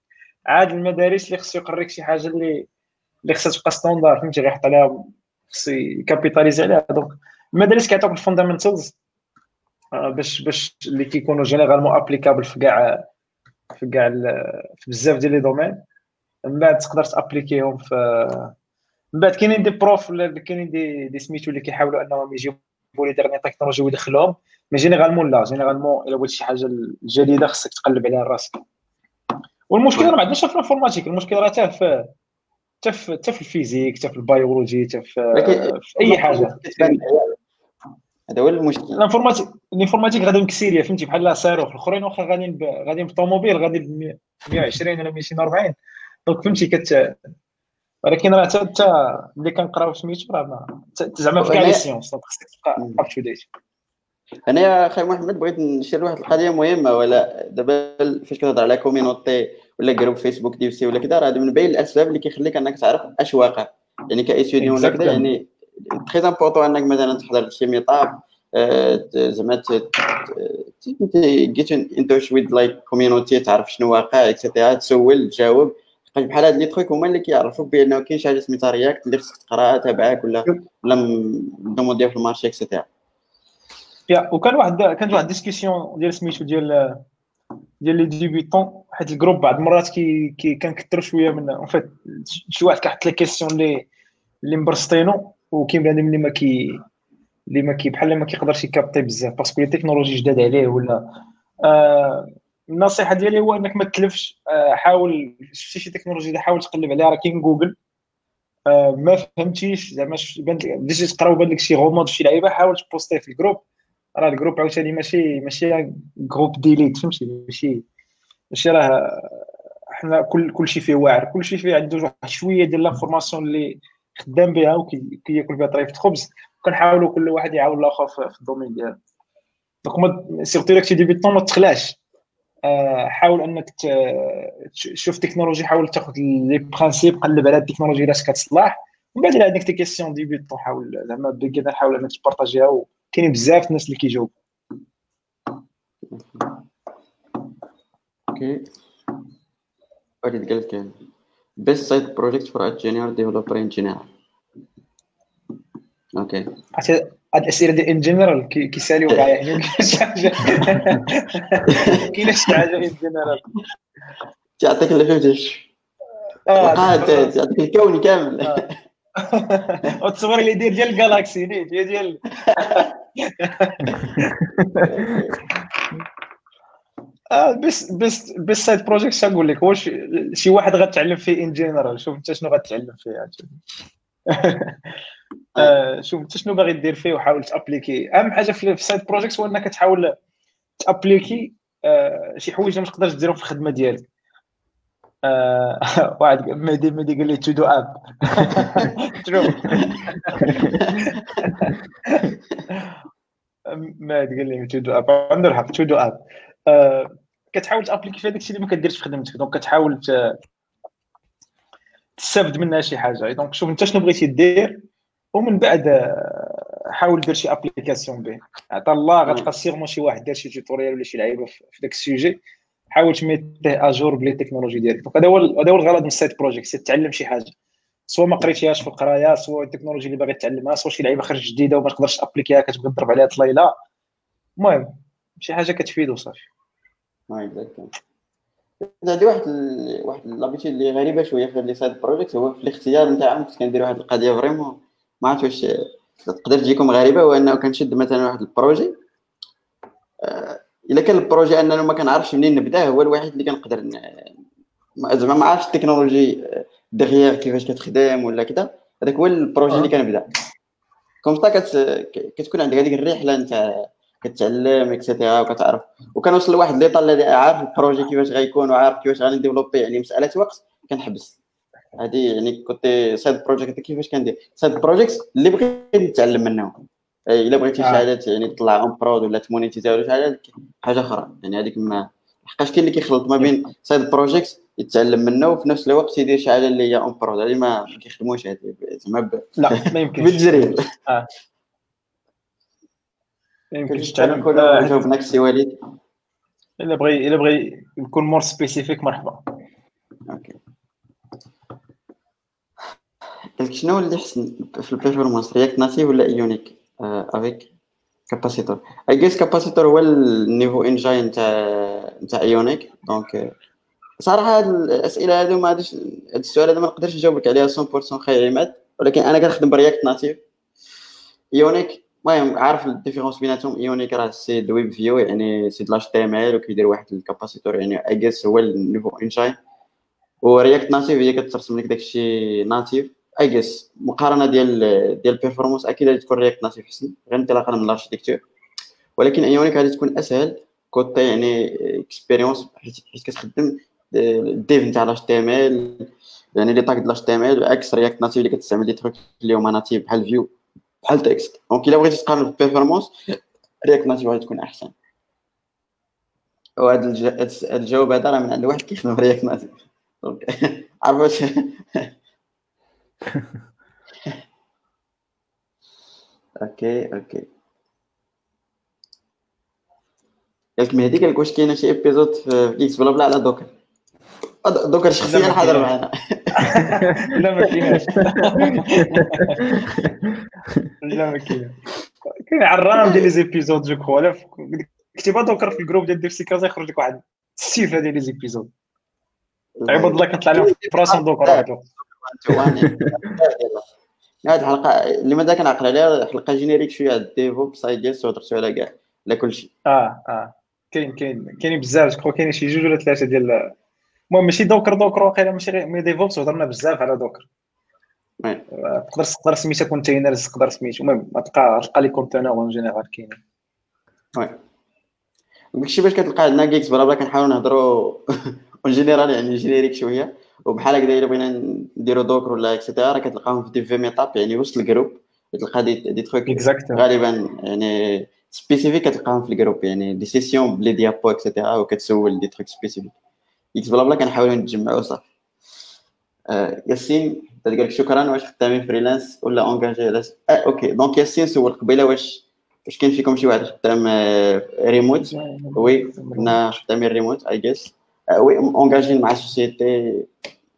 عاد المدارس اللي خصو يقريك شي حاجة اللي اللي خصها تبقى standard فهمتي؟ غيحط عليها خصو ي capitaliser عليها. donc المدارس كيعطوك ال fundamentals آه، باش باش اللي كيكونوا généralement applicables في كاع في كاع في بزاف ديال les domaines. من بعد تقدر ت appliquer هم في من بعد كاينين des profs كاينين دي دي سميتو اللي كيحاولوا أنهم يجيبوا les dernières technologies ويدخلوهم mais généralement لا généralement إلا بغيت شي حاجة جديدة خصك تقلب عليها راسك. والمشكل راه ما عندناش في ال informatique المشكل راه حتى في حتى في حتى في ال physique حتى في ال biologie حتى في, في أي حاجة. هذا هو المشكل. ال informatique ال informatique غادي مكسيريا فهمتي؟ بحال صاروخ الأخرين واخا غاديين غاديين بالطوموبيل غادي ب 120 ولا 240 donc فهمتي كت ولكن راه حتى ملي كنقراو سميتو راه زعما في كاع les sciences خصك تبقى up to date أنا يا أخي محمد بغيت نشير واحد القضية مهمة ولا دابا فاش كتهضر على communauté ولا groupe Facebook ديال سي ولا كذا راه من بين الأسباب اللي كيخليك أنك تعرف أش واقع. يعني ك étudiant ولا كذا يعني très important أنك مثلا تحضر شي meetup آه، زعما جيت انت ويد لايك كوميونيتي تعرف شنو واقع اكسيتيرا تسول تجاوب. بحال هاد لي تخيك هما اللي كيعرفوك بأنه كاين شي حاجة سميتها رياكت اللي خصك تقراها تبعك ولا ولا دومون ديال في المارشي اكسيتيرا يا وكان واحد كانت واحد ديسكسيون ديال سميتو ديال ديال لي ديبيتون حيت الجروب بعض المرات كي, كي كنكثر شوية من اون فيت شي واحد كيحط لي كيسيون اللي اللي مبرسطينو وكاين بنادم اللي ما كي اللي ما كي بحال ما كيقدرش ي capter بزاف parce que les technologies جداد عليه ولا. آه النصيحة ديالي هو إنك ما تلفش آه حاول شفتي شي تكنولوجي حاول تقلب عليها راه كاين جوجل. آه ما فهمتيش زعما بديتي تقرا وبان لك شي غومود شي لعيبة حاول ت poster في ال groupe. راه ال groupe عاوتاني ماشي ماشي groupe d'élite فهمتي؟ ماشي ماشي راه حنا كل كل شيء فيه واعر كل شيء فيه عنده واحد شوية ديال l'information اللي خدام بها وكياكل بها طريفه خبز كنحاولوا كل واحد يعاون الآخر في ال domaine ديالو. donc surtout لك شي débutant ما تخلاش آه، حاول انك تشوف تكنولوجي حاول تاخذ les principes قلب على التكنولوجي اللي كتصلح ومن بعد عندك tes questions débutant حاول زعما بكذا حاول انك ت partager ها وكاينين بزاف الناس اللي كيجاوبوا. OK. وليد قال لك best side project for a junior developer in general. OK. هاد الأسئلة ديال in general كيساليو كاع يعني حاجة. كاينة شي حاجة in general تعطيك اللي فهمتش تعطيك الكون كامل. وتصور لي دير ديال ال galaxie ديال ديال best best best side project شنو نقول لك واش شي واحد غتعلم فيه in general شوف أنت شنو غتعلم فيه آه، شوف أنت شنو باغي دير فيه وحاول ت appliquer. أهم حاجة في side project هو إنك تحاول ت appliquer آه، شي حوايج ما تقدرش ديرهم في الخدمة ديالك. واحد مهدي مهدي قال لي to-do app true مهدي قال لي to-do app عنده الحق to-do app كتحاول ت appliquer في هذاك الشيء اللي ما كديرش في خدمتك. donc كتحاول تستافد منها شي حاجة. donc شوف أنت شنو بغيتي دير؟ ومن بعد آه، حاول دير شي application به. عطا الله غتلقى sûrement شي واحد. دار شي tutorial ولا شي لعيبة في ذاك ال sujet. حاول تميتيه اجور بلي تكنولوجي ديالك. هذا هو هذا هو الغرض من ال side project تتعلم شي حاجة. سواء ما قريتيهاش في القراية سواء التكنولوجي اللي باغي تعلمها سواء شي لعيبة خرجت جديدة وما تقدرش ت appliquer ها كتبغي تضرب عليها طليله المهم شي حاجة كتفيد وصافي عندي واحد ال... واحد l'habitude اللي غريبة شوية في les side projects هو في الاختيار نتاعهم كنت كندير واحد القضية vraiment ما عرفت واش تقدر تجيكم غريبة هو إنه كنشد مثلا واحد ال projet. آه، إلا كان ال projet انه ما كنعرفش منين نبدا هو الوحيد اللي كنقدر زعما ما عرفتش التكنولوجي دغيا كيفاش كتخدم ولا كذا. هذاك هو ال projet اللي كنبدأ. comme ça كتكون عندك هذيك الرحلة نتاع كتعلم et cetera وكتعرف. وكنوصل لواحد l'état اللي عارف ال projet كيفاش غيكون وعارف كيفاش غادي ن développer يعني مسألة وقت كنحبس. هذه يعني كنت side project كيفاش كندير؟ side project اللي بغيت نتعلم منهم. إلا بغيتي شي حاجة يعني تطلع en prod ولا ت monétiser ها ولا شي حاجة حاجة أخرى. يعني هذيك ما لحقاش كاين اللي كيخلط ما بين side project يتعلم منه وفي نفس الوقت يدير شي حاجة اللي هي en prod هذه ما كيخدموش زعما لا ما يمكنش. بالتجريب آه. ما يمكنش تعلم جاوبناك السي وليد إلا بغي إلا بغي يكون more specific مرحبا. OK. قالك شنو اللي حسن؟ في ال performance React Native ولا Ionic avec Capacitor et juste Capacitor هو ال nouveau engine تاع تاع Ionic donc صراحة هاد الأسئلة هادو ما هادش هاد السؤال هذا ما نقدرش نجاوبك عليها 100% خير عماد ولكن أنا كنخدم ب React Native. Ionic المهم عارف ال différence بيناتهم؟ Ionic راه c'est du web view يعني c'est de l'HTML وكيدير واحد ال Capacitor يعني اي جيس هو ال nouveau engine و React Native هي كترسم لك داكشي natif. et juste مقارنة ديال ديال ال performance أكيد غادي تكون React Native احسن غير انطلاقا من ال architecture ولكن Ionic غادي تكون أسهل côté يعني expérience حيت كتخدم ال div نتاع ال HTML يعني les tags ديال ال HTML عكس React Native اللي كتستعمل les trucs اللي هما natif بحال View بحال Text donc إلا بغيتي تقارن ال performance React Native غادي تكون أحسن. وهذا الجواب هذا راه من عند واحد كيخدم React Native عرفت؟ OK OK قالك مهدي قالك واش كاينة شي épisode في GeeksBlaBla على Docker. Docker شخصيا حاضر معنا لا ما كايناش لا ما كايناش كاين عرام ديال les épisodes je crois. كتبها Docker في ال groupe ديال DevC Casa يخرج لك واحد السيفه ديال les épisodes عباد الله كنطلع لهم في راسهم Docker هاد الحلقة مازال كنعقل عليها حلقة générique شوية على ال DevOps CI/CD وهضرتو على كاع على كلشي آه آه. كاين كاين كاينين بزاف je كاين شي جوج ولا ثلاثة ديال المهم ماشي Docker Docker واقيلا ماشي غير mais DevOps هضرنا بزاف على Docker. تقدر تقدر سميتها containers تقدر سميتو المهم تلقى تلقى les containers en général كاينين. oui. داكشي باش كتلقى عندنا GeeksBlaBla كنحاولوا نهضروا en général يعني générique شوية. وبحال هكذا إلا بغينا نديرو Docker ولا et cetera كتلقاهم في des في meetup يعني وسط ال groupe تلقى des des trucs غالبا يعني spécifiques كتلقاهم في ال groupe يعني des sessions بلي ديابو et cetera وكتسول des trucs spécifiques GeeksBlaBla كنحاولوا نتجمعوا صافي. آه ياسين قال لك شكرا واش خدامين freelance ولا engagé آه OK donc ياسين سول قبيلة واش واش كاين فيكم شي واحد خدام ريموت oui كنا خدامين remote I guess oui engagé ين مع société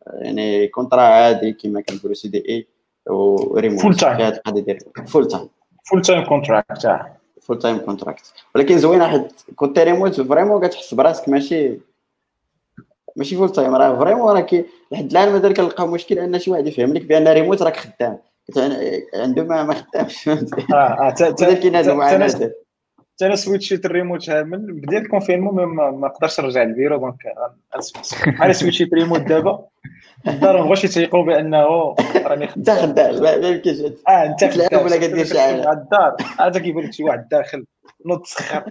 يعني contrat عادي كما كنقولوا CDI و remote full time القضية ديال full time full time contract full time contract ولكن زوينه حيت كنت remote vraiment كتحس براسك ماشي ماشي full time راه vraiment راه كي لحد الان مازال كنلقى مشكل ان شي واحد يفهم لك بان ريموت راك خدام عنده ما ما خدامش فهمتي آه آه كاين هذا المعاناه أنا switch يت ال remote من بدايه ال confinement ما, قدرتش نرجع لل bureau donc بحال switch يت ريموت دابا. الدار ما بغاوش يتيقوا بأنه راني انت خدام ما يمكنش. آه انت خدام ولا كدير شي حاجة الدار. عاد كيبان لك شي واحد داخل نوض تسخر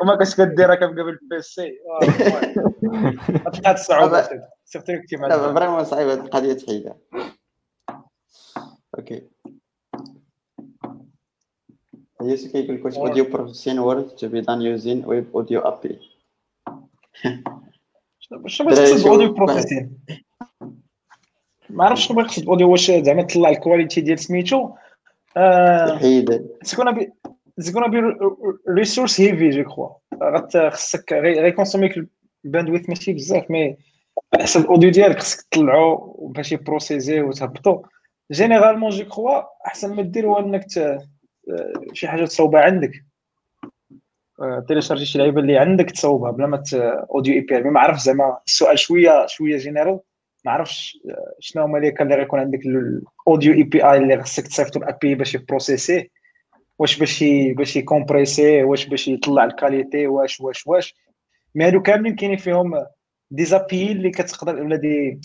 وما كنتش كديرها كتبقى بال PC تلقى الصعوبة. surtout كنتي مع vraiment صعيبة هذه القضية تحيدها okay. يوسف كيقول لك واش audio processing worth to be done using web audio API. شنو تقصد audio processing ما عرفتش شنو بغيت تقصد audio واش زعما تطلع ال quality ديال سميتو؟ تحيد. تكون بي تكون بي resource heavy je crois خصك غي consommer ك ال bandwidth ماشي بزاف mais على حسب ال audio ديالك خصك تطلعو باش ي process ي وتهبطو. généralement je crois أحسن ما دير هو إنك شي حاجة تصوبها عندك. télécharger شي لعيبة اللي عندك تصوبها بلا ما audio API ما عرف زعما السؤال شوية شوية général ما عرفش شنو هما لي اللي غيكون عندك ال audio API اللي خصك تصيفطو ال API باش ي process ي؟ واش باش باش ي compresser؟ واش باش يطلع ال qualité؟ واش واش واش؟ mais هادو كاملين كاينين فيهم des API اللي كتقدر ولا دي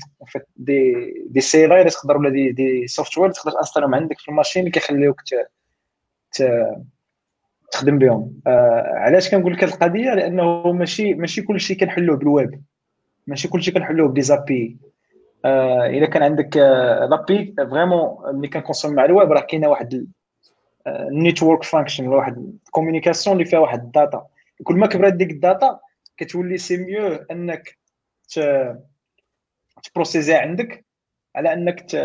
دي دي اللي تقدر ولا des des software تقدر install هم عندك في ال machine اللي كيخليوك تخدم بهم. آه علاش كنقول لك هذه القضية؟ لأنه ماشي ماشي كلشي كنحلوه بالويب. ماشي كلشي كنحلوه ب des API آه إلا كان عندك آه l'API vraiment ملي كن consomme مع الويب راه كاينة واحد ال network function واحد ال communication اللي فيها واحد ال data. كل ما كبرت ديك ال data كتولي c'est mieux أنك ت process ي عندك على أنك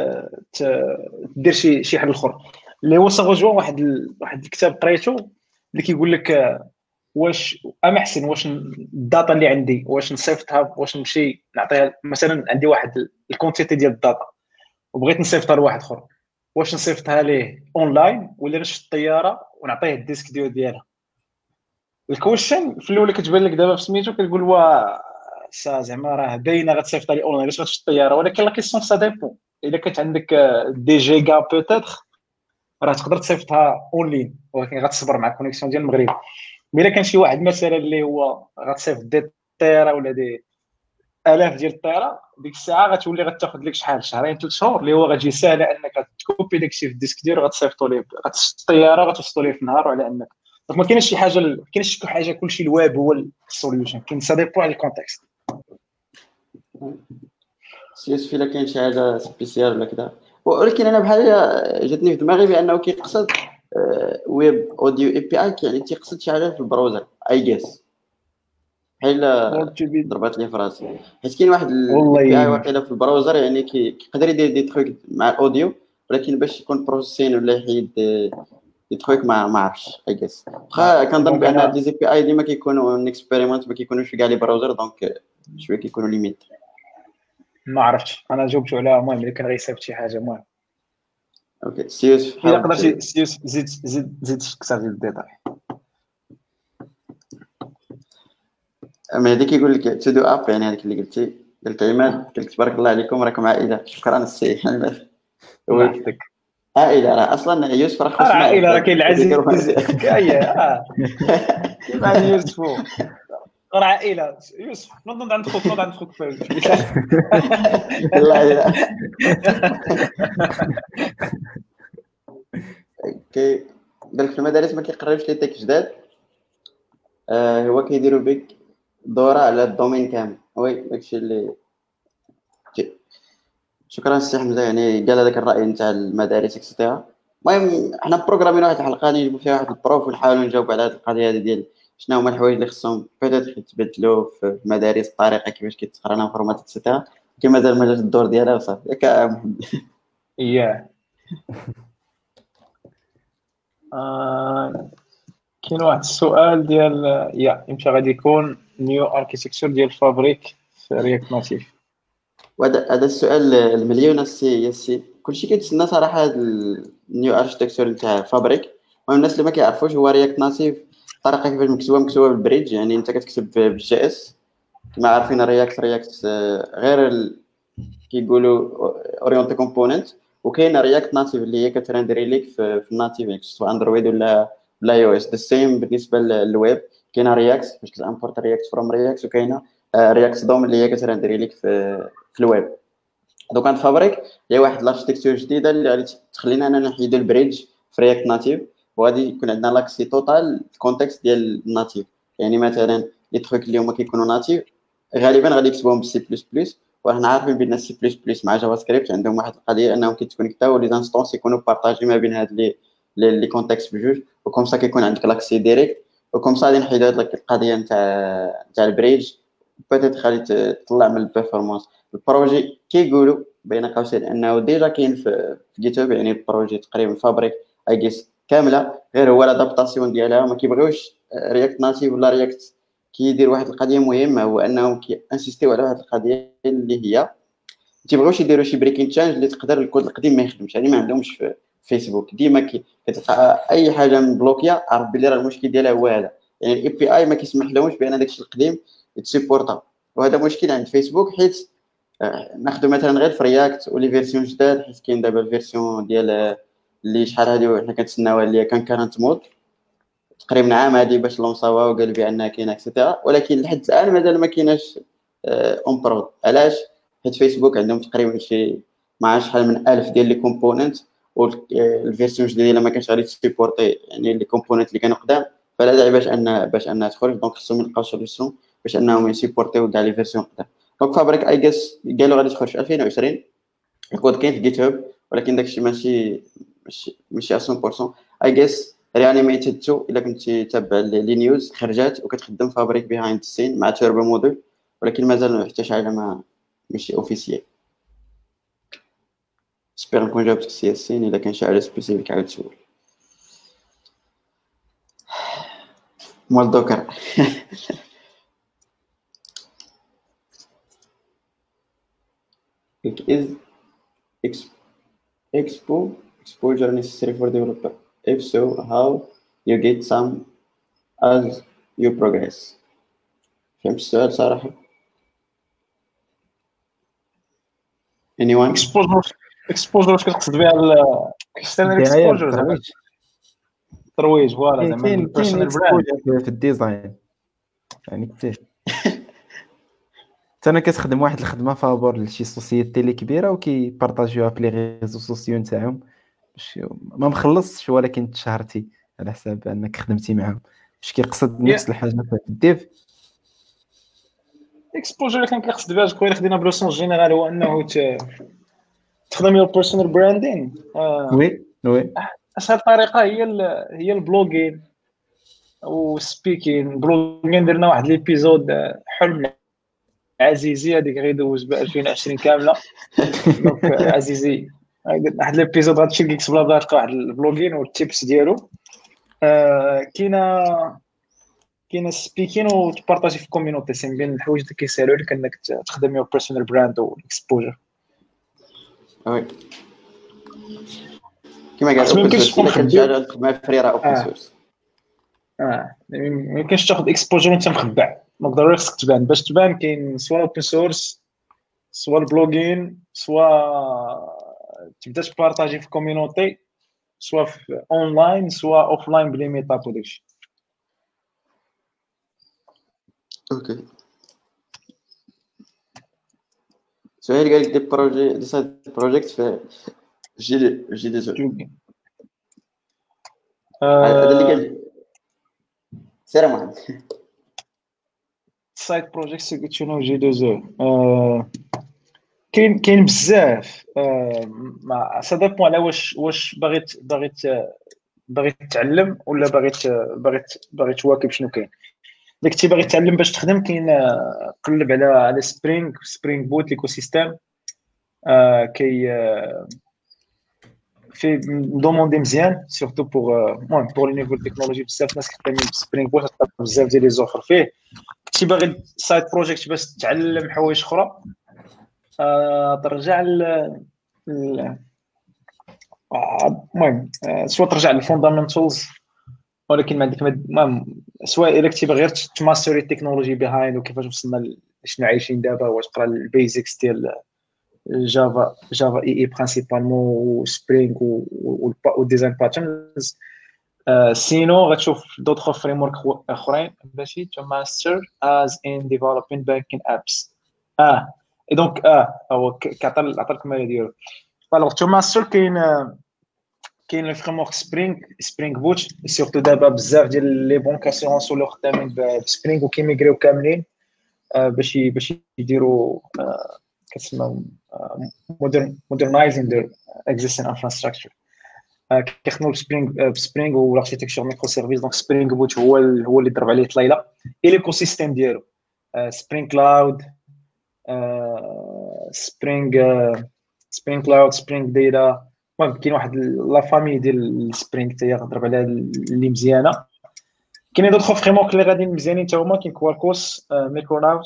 دير شي شي حل آخر. اللي هو سغوجوا واحد ال... واحد الكتاب قريته اللي كيقول لك واش اما أحسن واش ال data اللي عندي واش نصيفطها واش نمشي نعطيها مثلا عندي واحد ال quantité ديال ال data وبغيت نصيفطها لواحد آخر. واش نصيفطها ليه؟ أونلاين ولا نشد الطياره ونعطيه ال disque ديال ديالها. ال question في الأول كتبان لك دابا في سميتو كتقول وا سا زعما راه باينة غتصيفطها لي أونلاين علاش غتشد الطياره ولكن لا question ça dépend الا كانت عندك des giga peut-être راه تقدر تصيفطها اونلاين ولكن غتصبر مع ال connexion ديال المغرب. إلا كان شي واحد مثلا اللي هو غتصيفط des téra ولا des آلاف ديال ال téra ديك الساعة غتولي غتاخذ لك شحال شهرين ثلاث شهور اللي هو غتجي ساهله إنك ت copier داكشي في ال disque ديالو غتصيفطو ليه الطيارة غتوصلو ليه في النهار وعلى إنك. donc ما كاينش شي حاجة ما كاينش شي حاجة كلشي الويب هو ال solution كاين ça dépend على ال context سي إلا كاين شي حاجة spécial ولا كذا ولكن أنا بحال جاتني في دماغي بأنه كيقصد web audio API يعني تيقصد شي حاجة في ال browser I guess بحال ضربات لي في راسي حيت كاين واحد ال API واقيلا في ال browser يعني كيقدر يدير دي تخوك مع ال audio ولكن باش يكون processing ولا يحيد دي تخوك ما ما عرفتش I guess واخا كنظن بأن هاد les API ديما كيكونوا en experiment ما كيكونوش كاع les browsers donc شوية كيكونوا limite ما عرفتش. أنا جاوبت على المهم اللي كان غيصيفط شي حاجة المهم. okay. يوسف الا قدرتي يوسف زيد زيد زيد أكثر ديال الديتاي. اما هذيك يقول لك تو دو أب يعني هذيك اللي قلتي. قلت عماد قلت لك تبارك الله عليكم راكم عائلة. شكرا السي عماد وحدك عائلة راه أصلا يوسف راه خصنا عائلة راه كاين العزيز. كاين آه. كيف يوسف. راه عائله يوسف نوض عند خوك نوض عند خوك والله قال لك في المدارس ما كيقراوش لي تيك جداد هو كيديروا بك دوره على الدومين كامل وي داكشي اللي شكرا سي حمزه يعني قال هذاك الراي نتاع المدارس اكسترا المهم حنا بروغرامين واحد الحلقة نجيبو فيها واحد البروف ونحاولوا نجاوب على هذه القضية ديال شنو هما الحوايج اللي خصهم بيتيت يتبدلوا في المدارس الطريقة كيفاش كيتقرا انفورماتيك اكسترا كي مازال ما جاش الدور ديالها وصافي. ياك محمد. ياه كاين واحد السؤال ديال يا إمتى غادي يكون new architecture ديال Fabric في React Native وهذا هذا السؤال المليون السي يا سي. كلشي كيتسنى صراحة هذا ال new architecture نتاع Fabric المهم الناس اللي ما كيعرفوش هو React Native الطريقة كيفاش مكتوبه مكتوبة بال bridge يعني أنت كتكتب بال JS كما عارفين React React غير ال... كيقولوا orienté component وكاين React Native اللي هي كت render ي ليك في, ال native سواء Android ولا ولا iOS the same بالنسبة للويب كاينة React باش كت import React from React وكاينة React DOM اللي هي كت render ي ليك في, في ال web donc عند Fabric هي واحد ال architecture جديدة اللي تخلينا أنا نحيدو ال bridge في React Native وغادي يكون عندنا l'accès total في ال contexte ديال ال native. يعني مثلا les trucs اللي هما كيكونوا native غالبا غادي يكتبوهم بالسي بلس بلس وحنا عارفين بأن ال C++ مع JavaScript عندهم واحد القضية أنهم كيتكونيكتاو les instances يكونوا partagés ما بين هاد les contextes بجوج و comme ça كيكون عندك l'accès direct و comme ça غادي نحيدو هاد القضية نتاع نتاع ال bridge. Peut-être غادي تطلع من ال performance ال projet كيقولوا بين قوسين أنه déjà كاين في GitHub يعني ال projet تقريبا Fabric إيجيس كاملة غير هو ال adaptation ديالها. ما كيبغيوش React Native ولا React كيدير واحد القضية مهمة. هو أنهم كيانسيستيو على واحد القضية اللي هي ما تيبغيوش يديروا شي breaking change اللي تقدر الكود القديم ما يخدمش. يعني ما عندهمش في فيسبوك ديما كتلقى أي حاجة م bloquée عرف بلي راه المشكل ديالها هو هذا. يعني ال API ما كيسمح لهمش بأن داكشي القديم يتسيبورتا وهذا مشكل عند فيسبوك حيت آه، ناخذ مثلا غير في React و les versions جداد حيت كاين دابا ال version ديال اللي شحال هادي حنا كنتسناوها اللي كان concurrent mode تقريبا عام هادي باش لونصاوها وقالوا بأنها كاينة et cetera ولكن لحد الآن مازال ما كايناش en prod علاش؟ حيت فيسبوك عندهم تقريبا شي ما شحال من ألف ديال les components وال version الجديدة ما كانش غادي تسيبورتي يعني les components اللي كانوا قدام. فلا داعي باش ان باش أنها تخرج. donc خصهم يلقاو solution باش أنهم يسيبورتيو كاع les versions قدام. donc Fabric إيجيس قالوا غادي تخرج في 2020 الكود كاين في GitHub ولكن داكشي ماشي ماشي ماشي 100% إيجيس Reanimated 2 إلا كنتي تابع les news خرجات وكتخدم Fabric behind the scene مع Turbo Module ولكن مازال حتى شي حاجة ما ماشي officiel j'espère نكون جاوبتك السي ياسين إلا كان شي حاجة spécifique عاود تسول مول دوكر. Is expo- exposure necessary for developer. If so how you get some as you progress. فهمت السؤال صراحة؟ Anyone? Exposure exposure واش كتقصد بها external exposure زعما؟ ترويج voilà زعما ال personal brand exposure في ال design. يعني حتى أنا كتخدم واحد الخدمة فابور لشي société اللي كبيرة وكيبارطاجيوها في les réseaux sociaux نتاعهم. ما مخلصش ولكن تشهرتي على حساب أنك خدمتي معاهم. باش كيقصد نفس الحاجة في ال dev؟ Exposure اللي كان كيقصد بها كوين خدينا plus en général هو أنه تخدم your personal branding oui oui. اسهل طريقه هي هي ال blogging و speaking blogging درنا واحد l'épisode حلم عزيزي هذيك غيدوز ب 2020 كاملة. donc عزيزي. واحد l'épisode غتمشي لكيكس بلا بلا تلقى واحد ال blogging وال tips ديالو. آه، كاينة كاينة speaking وتبارطاجي في ال community c'est بين الحوايج اللي كيسهلوا لك انك تخدم your personal brand وال exposure oui كما قال خص ما يمكنش تكون تخدمها free راه open. source آه. ما يمكنش تاخذ exposure وانت مخبع. donc ضروري خصك تبان. باش تبان كاين سواء open source سواء البلوغين سواء تبدا تبارطاجي في الكوميونيتي سواء في اونلاين سواء اوفلاين بلي ميتاب وداكشي أوكي سؤال قال لك دي بروجي دي سايد بروجيكت في جي جي دي زول هذا اللي آه، قال سير محمد سايد بروجيكت قلت شنو جي دو زو كاين كاين بزاف. سا ديبون على واش واش باغي باغي باغي تتعلم ولا باغي باغي باغي تواكب شنو كاين. اذا كنتي باغي تتعلم باش تخدم كاين قلب على على سبرينغ سبرينغ بوت ليكو سيستيم كي في دوموندي مزيان سورتو بوغ المهم لي نيفو تكنولوجي بزاف ناس خدامين بسبرينغ بوت بزاف ديال les offres فيه. كنتي باغي side project باش تتعلم حوايج أخرى. ترجع المهم soit ترجع لل fundamentals ولكن ما عندك المهم سواء الا كنتي باغي غير ت master ي ال technologie behind وكيفاش وصلنا شنو عايشين دابا واش تقرا ال basics ديال Java Java EE principalement و Spring وال design patterns سينو غتشوف دوطخ فريم ورك أخرين. باش تو ماستر از ان ديفلوبين بانكين ابس آه اي دونك آه هو كعطى عطى الكماله ديالو الوغ تو ماستر كاين كاين لي فريم ورك سبرينغ سبرينغ بوت سيرتو دابا بزاف ديال لي بونك اسيرونس ولاو خدامين بسبرينغ وكيميغريو كاملين باش باش يديروا كتسمى مودرنايزين their existing infrastructure. كيخدموا ب Spring ب Spring وال architecture micro-services donc Spring Boot هو هو اللي ضرب عليه طليله et l'écosystème ديالو Spring Cloud Spring Spring Cloud Spring Data المهم كاين واحد la famille ديال Spring حتى هي غضرب عليها اللي مزيانة. كاينين d'autres frameworks اللي غاديين مزيانين حتى هما كاين Quarkus Micronaut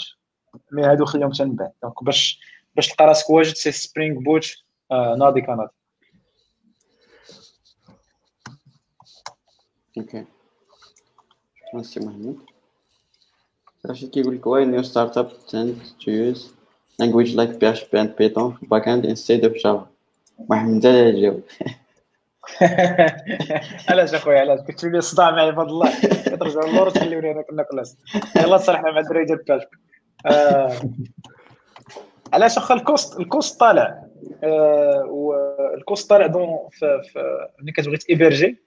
mais هادو خليهم حتى بعد. donc باش باش تلقى راسك واجد c'est Spring Boot ناضي كناضي okay شكرا رشيد كيقول لك why new startup tend to use language like PHP and Python for backend instead of Java. محمد انت اللي تجاوب علاش أخويا؟ علاش؟ كنت لي صداع معايا بهذا الله. كترجع للور تخليوني انا كنا classe يلا صالحنا مع الدراري ديال باش علاش اخا ال cost؟ ال cost طالع. آه وال cost طالع donc ملي كتبغي t'héberger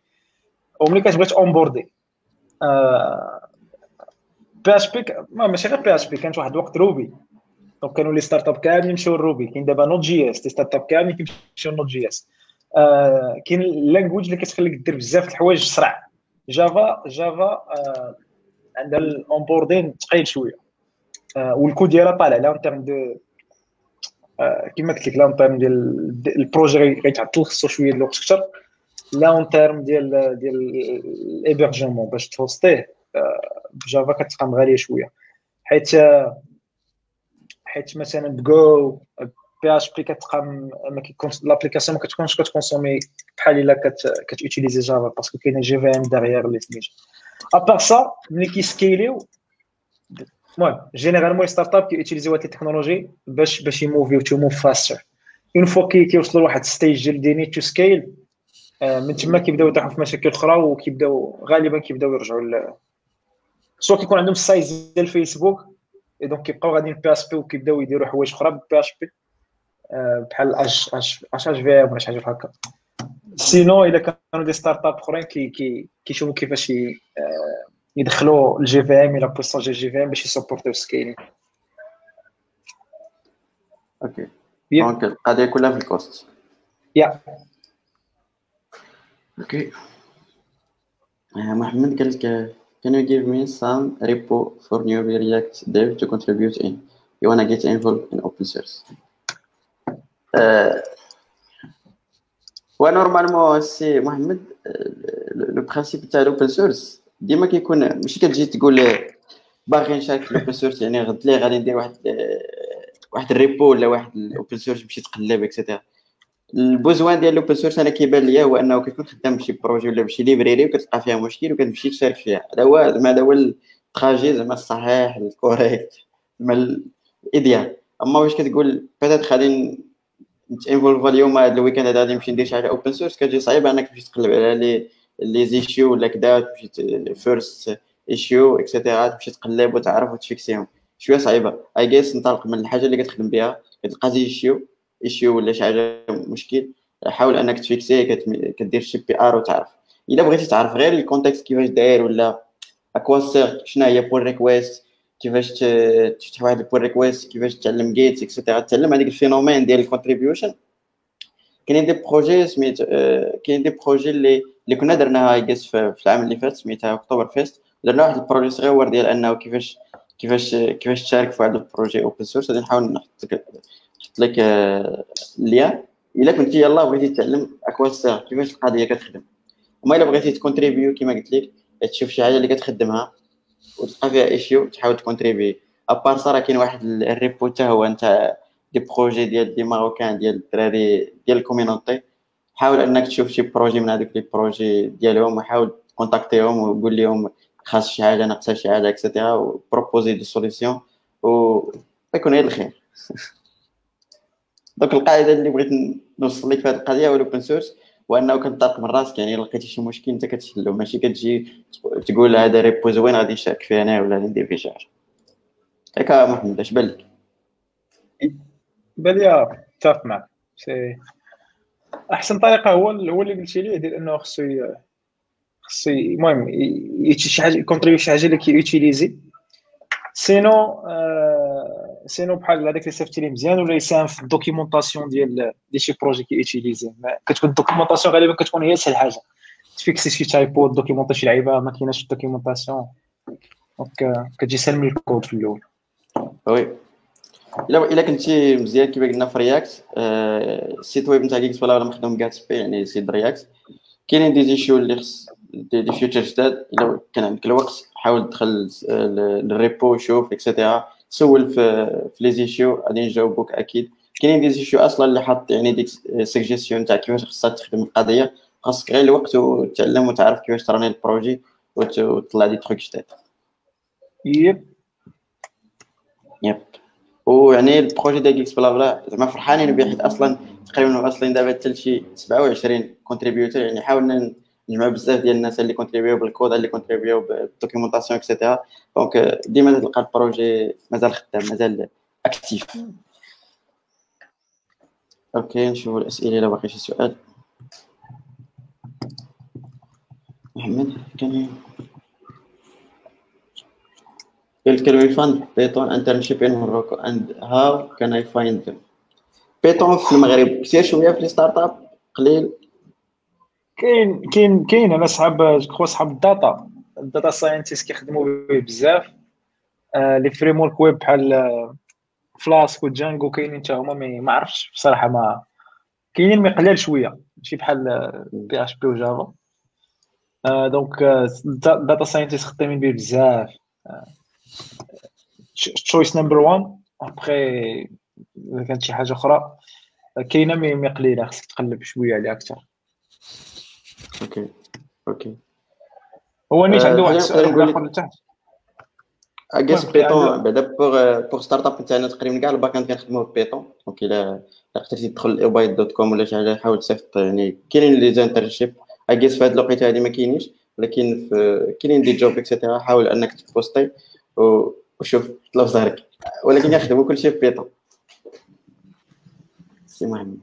وملي كتبغي ت onboardي PHP ماشي غير PHP كانت واحد الوقت Ruby donc كانوا les startups كاملين مشاو ل Ruby كاين دابا Node.js les startups كاملين كيمشيو Node.js كاين ال language اللي كتخليك دير بزاف الحوايج سرع Java Java آه عندها ال onboarding ثقيل شوية. آه والكود ديالها طالع. à terme de كما قلت لك à terme ديال ال projet غيتعطل خصو شوية الوقت أكثر لا En ديال ديال ال hébergement باش تهوستيه. ب Java كتقام غالية شوية. حيت حيت مثلا ب PHP كتقام ما كيكون l'application ما كتكونش كت consommer بحال إلا كت utiliser Java parce que كاينة JVM derrière اللي سميتو à part ça ملي كي scaleيو المهم généralement les startups كي utiliserيو هاد التكنولوجي باش باش ي moveيو to move faster une fois كيوصلوا لواحد stage ديال they need to scale من تما كيبداو يطيحوا في مشاكل أخرى وكيبداو غالبا كيبداو يرجعوا soit كيكون عندهم ال size ديال فيسبوك et donc كيبقاو غاديين PHP وكيبداو يديروا حوايج أخرى PHP بحال اش اش اش HHVM ولا شي حاجة بحال هكا. sinon الا كانوا des startups أخرين كي كي كيشوفوا كيفاش يدخلوا ال JVM et la puissance ديال ال JVM باش ي supporterيو scaling okay donc القضية كلها في ال cost yeah okay محمد قال لك Can you give me some repo for new React dev to contribute in? You wanna get involved in open source. و normalement سي محمد le principe تاع ال open source ديما كيكون ماشي كتجي تقول باغي نشارك في ال open source يعني غد لي غادي ندير واحد واحد ال repo ولا واحد ال open source باش تقلب et cetera ال besoin ديال ال open source أنا كيبان ليا هو أنه كتكون خدام بشي projet ولا بشي library وكتلقى فيها مشكل وكتمشي تشارك فيها. هذا هو زعما هذا هو ال trajet زعما الصحيح ال correct زعما ال idéal أما واش كتقول peut-être غادي نت involveا اليوم هذا ال weekend هذا غادي نمشي ندير شي حاجة open source كتجي صعيبة أنك تمشي تقلب على les les issues ولا كذا تمشي first issue et cetera تمشي تقلب وتعرف وت fixيهم. شوية صعيبة. اي جيس نطلق من الحاجة اللي كتخدم بها كتلقى issue ولا شي حاجة مشكل. حاول أنك ت fixيه كدير شي PR وتعرف. إلا بغيتي تعرف غير ال context كيفاش داير ولا à quoi sert شنو هي pull request كيفاش تفتح واحد ال pull request كيفاش تعلم Git et cetera تعلم هذيك ال phénomène ديال ال contribution كاينين des projets سميت آه، كاين des projets اللي اللي كنا درناها يقيس في العام اللي فات سميتها Hacktoberfest درنا واحد ال projet صغير ديال أنه كيفاش كيفاش كيفاش تشارك في واحد ال projet open source غادي نحاول نحط نحط لك آه، ال lien إلا كنتي يلاه بغيتي تعلم à quoi كيفاش القضية كتخدم. وما إلا بغيتي ت contribuer كما قلت لك تشوف شي حاجة اللي كتخدمها وتلقى فيها issue تحاول ت contribuer à part ça كاين واحد ال repo حتى هو نتاع des projets ديال des Marocains ديال الدراري ديال ال communauté. حاول إنك تشوف شي projet من هذوك les projets ديالهم وحاول contacterيهم وقول لهم خاص شي حاجة ناقصة شي حاجة et cetera و proposer des solutions و يكون غير الخير donc القاعدة اللي بغيت نوصل لك في هذه القضية هو ال open source وانه كنطلق من راسك يعني لقيتي شي مشكل أنت كتحلو. ماشي كتجي تقول هذا repo زوين غادي نشارك فيه أنا ولا ندير فيه شعر هيك محمد اش بان لك؟ بان لي متفق معك. c'est أحسن طريقة هو هو اللي قلتي لي ديال أنه خصو خصو المهم شي حاجة ي contribuer شي حاجة اللي كي utiliser sinon آه sinon بحال هذاك اللي صيفطتي لي مزيان ولا يساهم في ال documentation ديال ديال شي projet كي utiliser كتكون ال documentation غالبا كتكون هي أسهل حاجة. ت fixي شي typo documenter شي لعيبة ما كايناش ال documentation. donc كتجي سهل من الكود في الأول. oui. إلا إلا كنتي مزيان كيما قلنا في React ال site web نتاع كيكس ولا مخدوم كاتسبي يعني site React كاينين des issues اللي خص des features جداد. إلا كان عندك الوقت حاول تدخل لل repo شوف et cetera سول في في les issues غادي نجاوبوك أكيد. كاينين des issues أصلا اللي حاط يعني ديك سجيستيون تاع كيفاش خصها تخدم القضية. خاصك غير الوقت وتعلم وتعرف كيفاش تراني ال projet وتطلع des trucs جداد. yep yep ويعني ال projet ديال إكس بلا بلا زعما فرحانين به حيت أصلا تقريبا واصلين دابا حتى لشي 27 contributeurs يعني حاولنا نجمع بزاف ديال الناس اللي contribué بال code اللي contribué بال documentation et cetera donc ديما تلقى ال projet مازال خدام مازال actif okay نشوفوا الاسئله الا باقي شي سؤال محمد كان Can we find Python internship in Morocco. And how can I find them? في المغرب كثير شوية في start-up قليل كاين كاين كاين أنا صحاب كخوا صحاب ال data. ال data scientist كيخدموا به بزاف. آه les frameworks web بحال Flask و Django كاينين حتى هما ما عرفتش بصراحة ما كاينين mais قلال شوية. ماشي بحال PHP و Java آه donc data scientist خدامين به بزاف. choice number 1 ابخي إذا كانت شي حاجة أخرى كاينة mais قليلة خصك تقلب شوية عليها أكثر. Okay. Okay. هو نيت عنده واحد السؤال آخر لتحت I guess Python بعدا pour pour start-up نتاعنا تقريبا كاع ال backend كنخدموا Python donc الا قدرتي تدخل الاوبايت dot com ولا شي حاجة حاول تصيفط يعني كاينين les internships I guess في هذه الوقيتة هذه ما كاينينش ولكن كاينين des jobs et cetera حاول أنك تبوستي وشوف طلع زهرك. ولكن يخدموا كلشي في Python سي محمد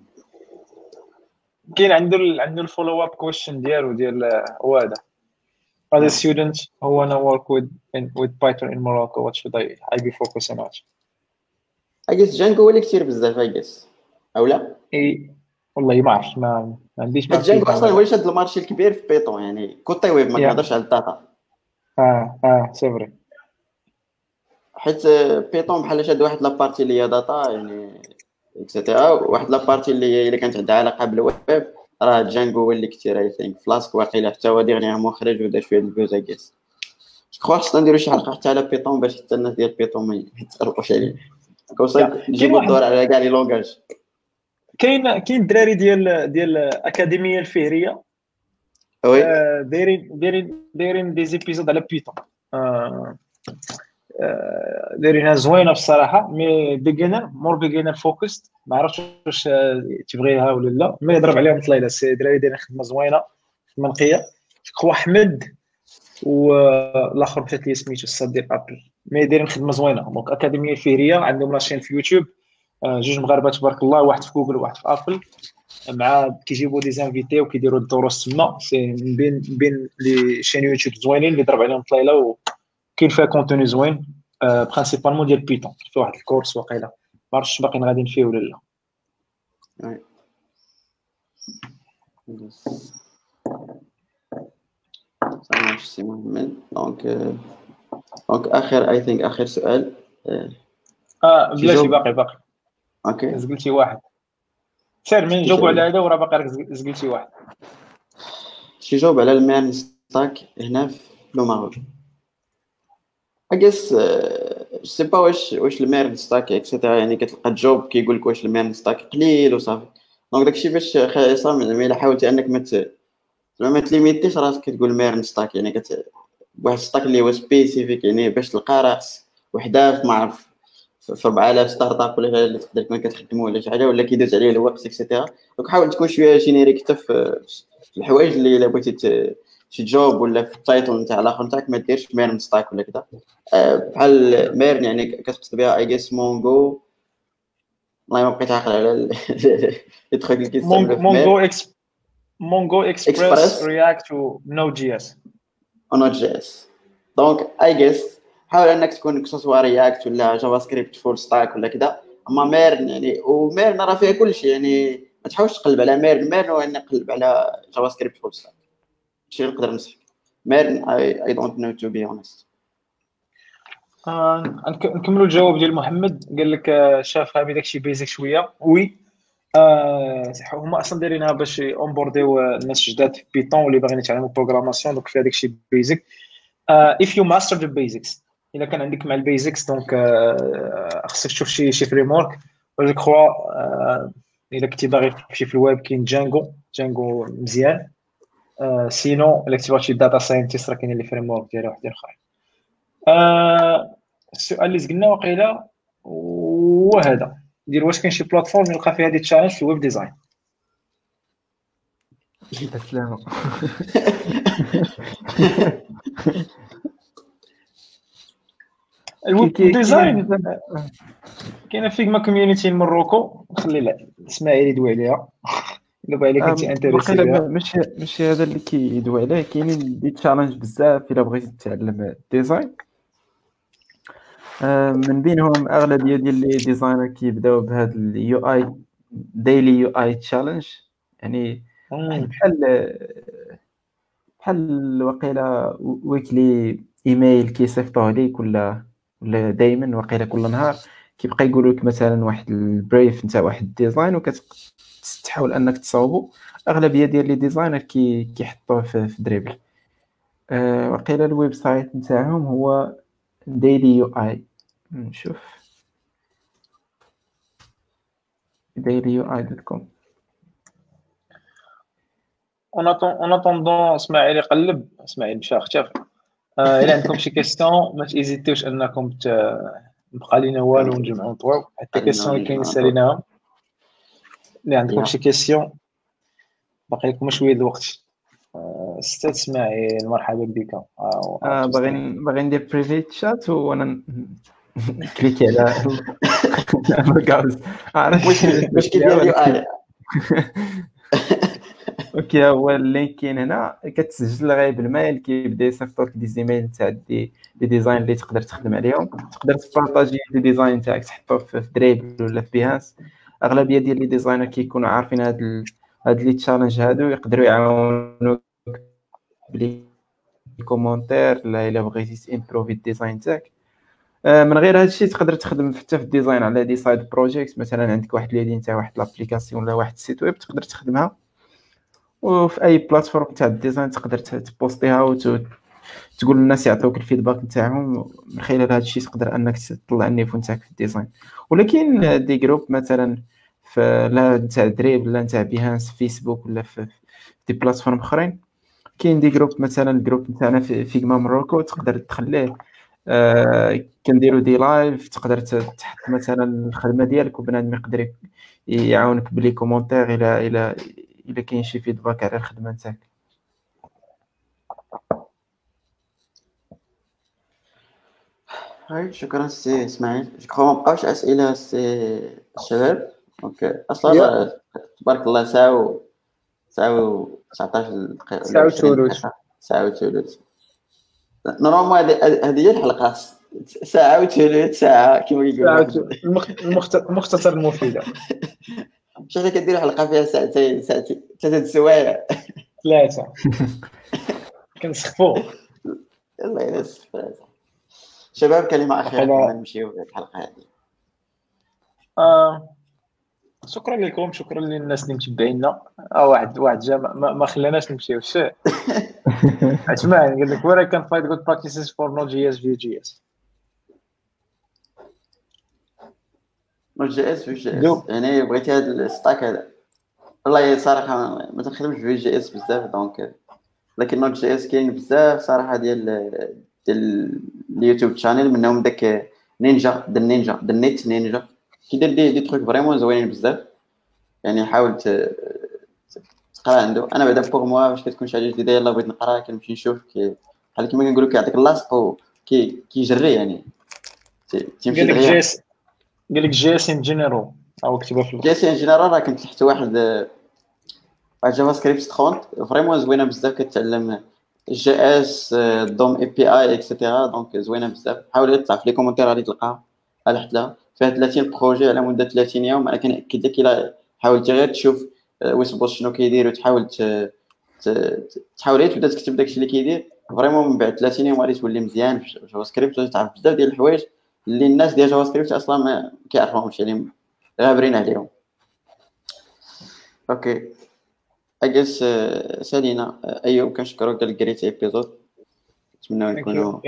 كاين عنده عنده ال follow up question ديالو ديال هو هذا. As a student who wanna work with in, with Python in Morocco what should I I be focusing on? Django هو اللي كثير بزاف I guess أو لا؟ إي والله ما عرفت ما, عنديش ما Django أصلا هو اللي شاد ال marché الكبير في Python يعني côté web ما كنهضرش على ال data. آه آه c'est vrai حيت Python بحال شاد واحد la partie اللي هي data يعني et cetera واحد la partie اللي اللي كانت عندها علاقه بالويب راه Django هو اللي كثير I think Flask واقيلا حتى هو dernièrement خرج ودار شوية ال buzz I guess جو خصنا نديرو شي حلقه حتى على Python باش حتى الناس ديال Python ما يتقربوش عليه كوصل نجيبو الدور على كاع les langages كاين كاين الدراري ديال ديال الاكاديميه الفهريه oui دايرين دايرين دايرين des épisodes على Python دايرينها زوينة بصراحة مي بيجينر مور بيجينر فوكست ما عرفتش واش تبغيها ولا لا. مي يضرب عليهم طليله سي دراري دايرين خدمة زوينة في المنقيه خو احمد والاخر مشات لي سميتو الصديق ابل مي دايرين خدمة زوينة. دونك اكاديميه الفهريه عندهم لاشين في يوتيوب جوج مغاربه تبارك الله واحد في جوجل وواحد في ابل مع كيجيبوا دي زانفيتي وكيديروا الدروس تما. سي بين بين لي شين يوتيوب زوينين اللي ضرب عليهم طليله وكاين فيها contenu زوين principalement ديال Python في واحد ال course واقيلا. ما عرفتش باقيين غاديين فيه ولا لا. سي محمد donc donc اخر I think اخر سؤال آه بلاتي باقي باقي. okay زقلتي واحد. سير من نجاوبوا على هذا وراه باقي زقلتي واحد. شي جاوب على ال MERN stack هنا في le Maroc I guess c'est pas واش واش ال MERN stack et cetera يعني كتلقى job كيقول لك واش ال MERN stack قليل وصافي donc داكشي باش خي عصام زعما الا حاولتي انك ما زعما ما تليميتيش راسك كتقول MERN stack يعني كت واحد stack اللي هو spécifique يعني باش تلقى راس وحده في ما عرف في 4000 start-up ولا اللي تقدر تكون كتخدموا ولا شي حاجة ولا كيدوز عليه الوقت et cetera donc حاول تكون شوية générique حتى في الحوايج اللي الا بغيتي شي job ولا في ال title نتاع الآخر نتاعك ما ديرش MERN stack ولا كذا أه، بحال MERN يعني كتقصد بها I guess Mongo والله ما بقيت عاقل على les trucs اللي كيستعملوا Mongo إكس Mongo Express React و JS. Node JS donc I guess حاول إنك تكون que ce soit React ولا JavaScript full stack ولا كذا أما MERN يعني و MERN راه فيها كل شيء يعني ما تحاولش تقلب على MERN MERN هو انك تقلب على JavaScript full stack شي نقدر نصحك MERN I don't know to be honest نكملوا الجواب ديال محمد. قال لك آه، شاف هابي داكشي basic شوية. oui آه هما أصلا دايرينها باش اونبورديو الناس جداد في Python واللي باغيين يتعلموا programmation donc فيها داكشي basic if you master the basics إلا كان عندك مع ال basics donc آه، خصك تشوف شي شي framework je crois إلا كنتي باغي تمشي في الويب كاين Django Django مزيان. sinon الا كنتي باغي شي data scientist راه كاينين les frameworks ديالها وحدين اخرين السؤال اللي زقلنا وقيله هو هذا دير واش كاين شي plateforme يلقى فيها des challenges في ال web design ال web design كاينة Figma community المروكو نخلي اسماعيل يدوي عليها دابا إلا كنتي intéressé ماشي ماشي هذا اللي كيدوي عليه كاينين des challenges بزاف إلا بغيتي تتعلم design آه، من بينهم اغلبيه ديال les designers كيبداو بهذا ال UI Daily UI challenge يعني بحال بحال وقيلا weekly email كيصيفطوه ليك ولا ولا دائما وقيلا كل نهار كيبقى يقول لك مثلا واحد ال brief نتاع واحد design وكتحاول انك تصاوبو. أغلبية ديال les designers كي كيحطوه في, في Dribbble. أه وقيلا ال website نتاعهم هو Daily UI. نشوف. Daily UI dot com. en attendant اسماعيل يقلب اسماعيل مشى اختفى الا عندكم شي question ما ت hésit يوش انكم بقى لينا والو نجمعو نطويو حتى question اللي كاين ساليناهم اللي عندكم شي question باقي لكم شوية الوقت. أستاذ إسماعيل مرحبا بك. آه, آه، باغي باغي ندير private chat وأنا cliqué على الكاوز عرفت واش كيدير أوكي هو ال link كاين هنا. كتسجل غير بال mail كيبدا يصيفط لك des emails تاع دي دي ديزاين اللي تقدر تخدم عليهم. تقدر ت partager des designs تاعك تحطو في Dribbble ولا في Behance أغلبية ديال les designers كيكونوا عارفين هاد هاد les challenges هادو يقدروا يعاونوك ب les commentaires لا إلا بغيتي improve ال design تاعك. آه، من غير هذا الشيء تقدر تخدم حتى في ال design على des side projects مثلا عندك واحد l'idée تاع واحد l'application ولا واحد ال site web تقدر تخدمها. وفي أي plateforme تاع ال design تقدر ت post يها وتقول للناس يعطوك ال feedback نتاعهم من خلال هذا الشيء تقدر أنك تطلع ال niveau نتاعك في ال design. ولكن des groupes مثلا لا نتاع Dribbble لا نتاع Behance فيسبوك ولا في des plateformes أخرين كاين des groupes مثلا ال groupe نتاعنا في Figma مروكو تقدر تخليه آه كنديرو des lives تقدر تحط مثلا الخدمة ديالك وبنادم يقدر يعاونك ب les commentaires إلى إلى إلى كاين شي feedback على الخدمة نتاعك. هاي شكرا سي إسماعيل. جو ما بقاوش أسئلة سي الشباب؟ أوكي. أصلا تبارك الله ساعه و ساعه و 19 دقيقه ساعه وثلث ساعه وثلث نورمالمون هذه هي الحلقة. ساعه وثلث ساعه كما كيقولوا المختصر المفيده شحال كديروا حلقة فيها ساعتين ساعتين ثلاثة سوايع. ثلاثة. كنسخفوا الله ينسف شباب كلمة أخيرة نمشيو الحلقة هذه. آه شكرا لكم شكرا للناس اللي متبعينا آه واحد واحد جا ما, ما خلاناش نمشيو. الشيء عثمان قال لك where I can find good practices for Node.js Vue.js Node.js Vue.js يعني بغيتي هذا ال stack هذا. والله صراحة ما تنخدمش Vue JS بزاف donc لكن Node JS كاين بزاف صراحة ديال ديال ال YouTube channels منهم داك Ninja the Ninja The Net Ninja. كيدير دي, دي تروك فريمون زوينين بزاف. يعني حاول تقرا عنده. أنا بعدا بوغ موا باش كتكون شي حاجة جديدة يلاه بغيت نقرا كنمشي نشوف. بحال كيما كنقولوا كيعطيك اللاصق كيجري يعني. تيمشي اس قال لك جي اس ان جينيرال أو كتبها في جي اس ان جينيرال راه كنت تحت واحد واحد جافا سكريبت 30 فريمون زوينة بزاف كتعلم جي إس دوم إي بي آي اكسيتيرا دونك زوينة بزاف. حاول تطلع في لي كومونتير غادي تلقاها الحت لها فيها 30 projets على مدة 30 يوم أنا كنأكد لك إلا حاولتي غير تشوف Wes Bos شنو كيدير وتحاول تحاول تبدأ تكتب داكشي اللي كيدير. vraiment من بعد 30 يوم غادي تولي مزيان في JavaScript وتعرف بزاف ديال الحوايج اللي الناس ديال JavaScript أصلا ما كيعرفوهمش يعني غابرين عليهم. أوكي اجس سالينا ايوب كنشكرك قال جريت épisode نتمنى نكونوا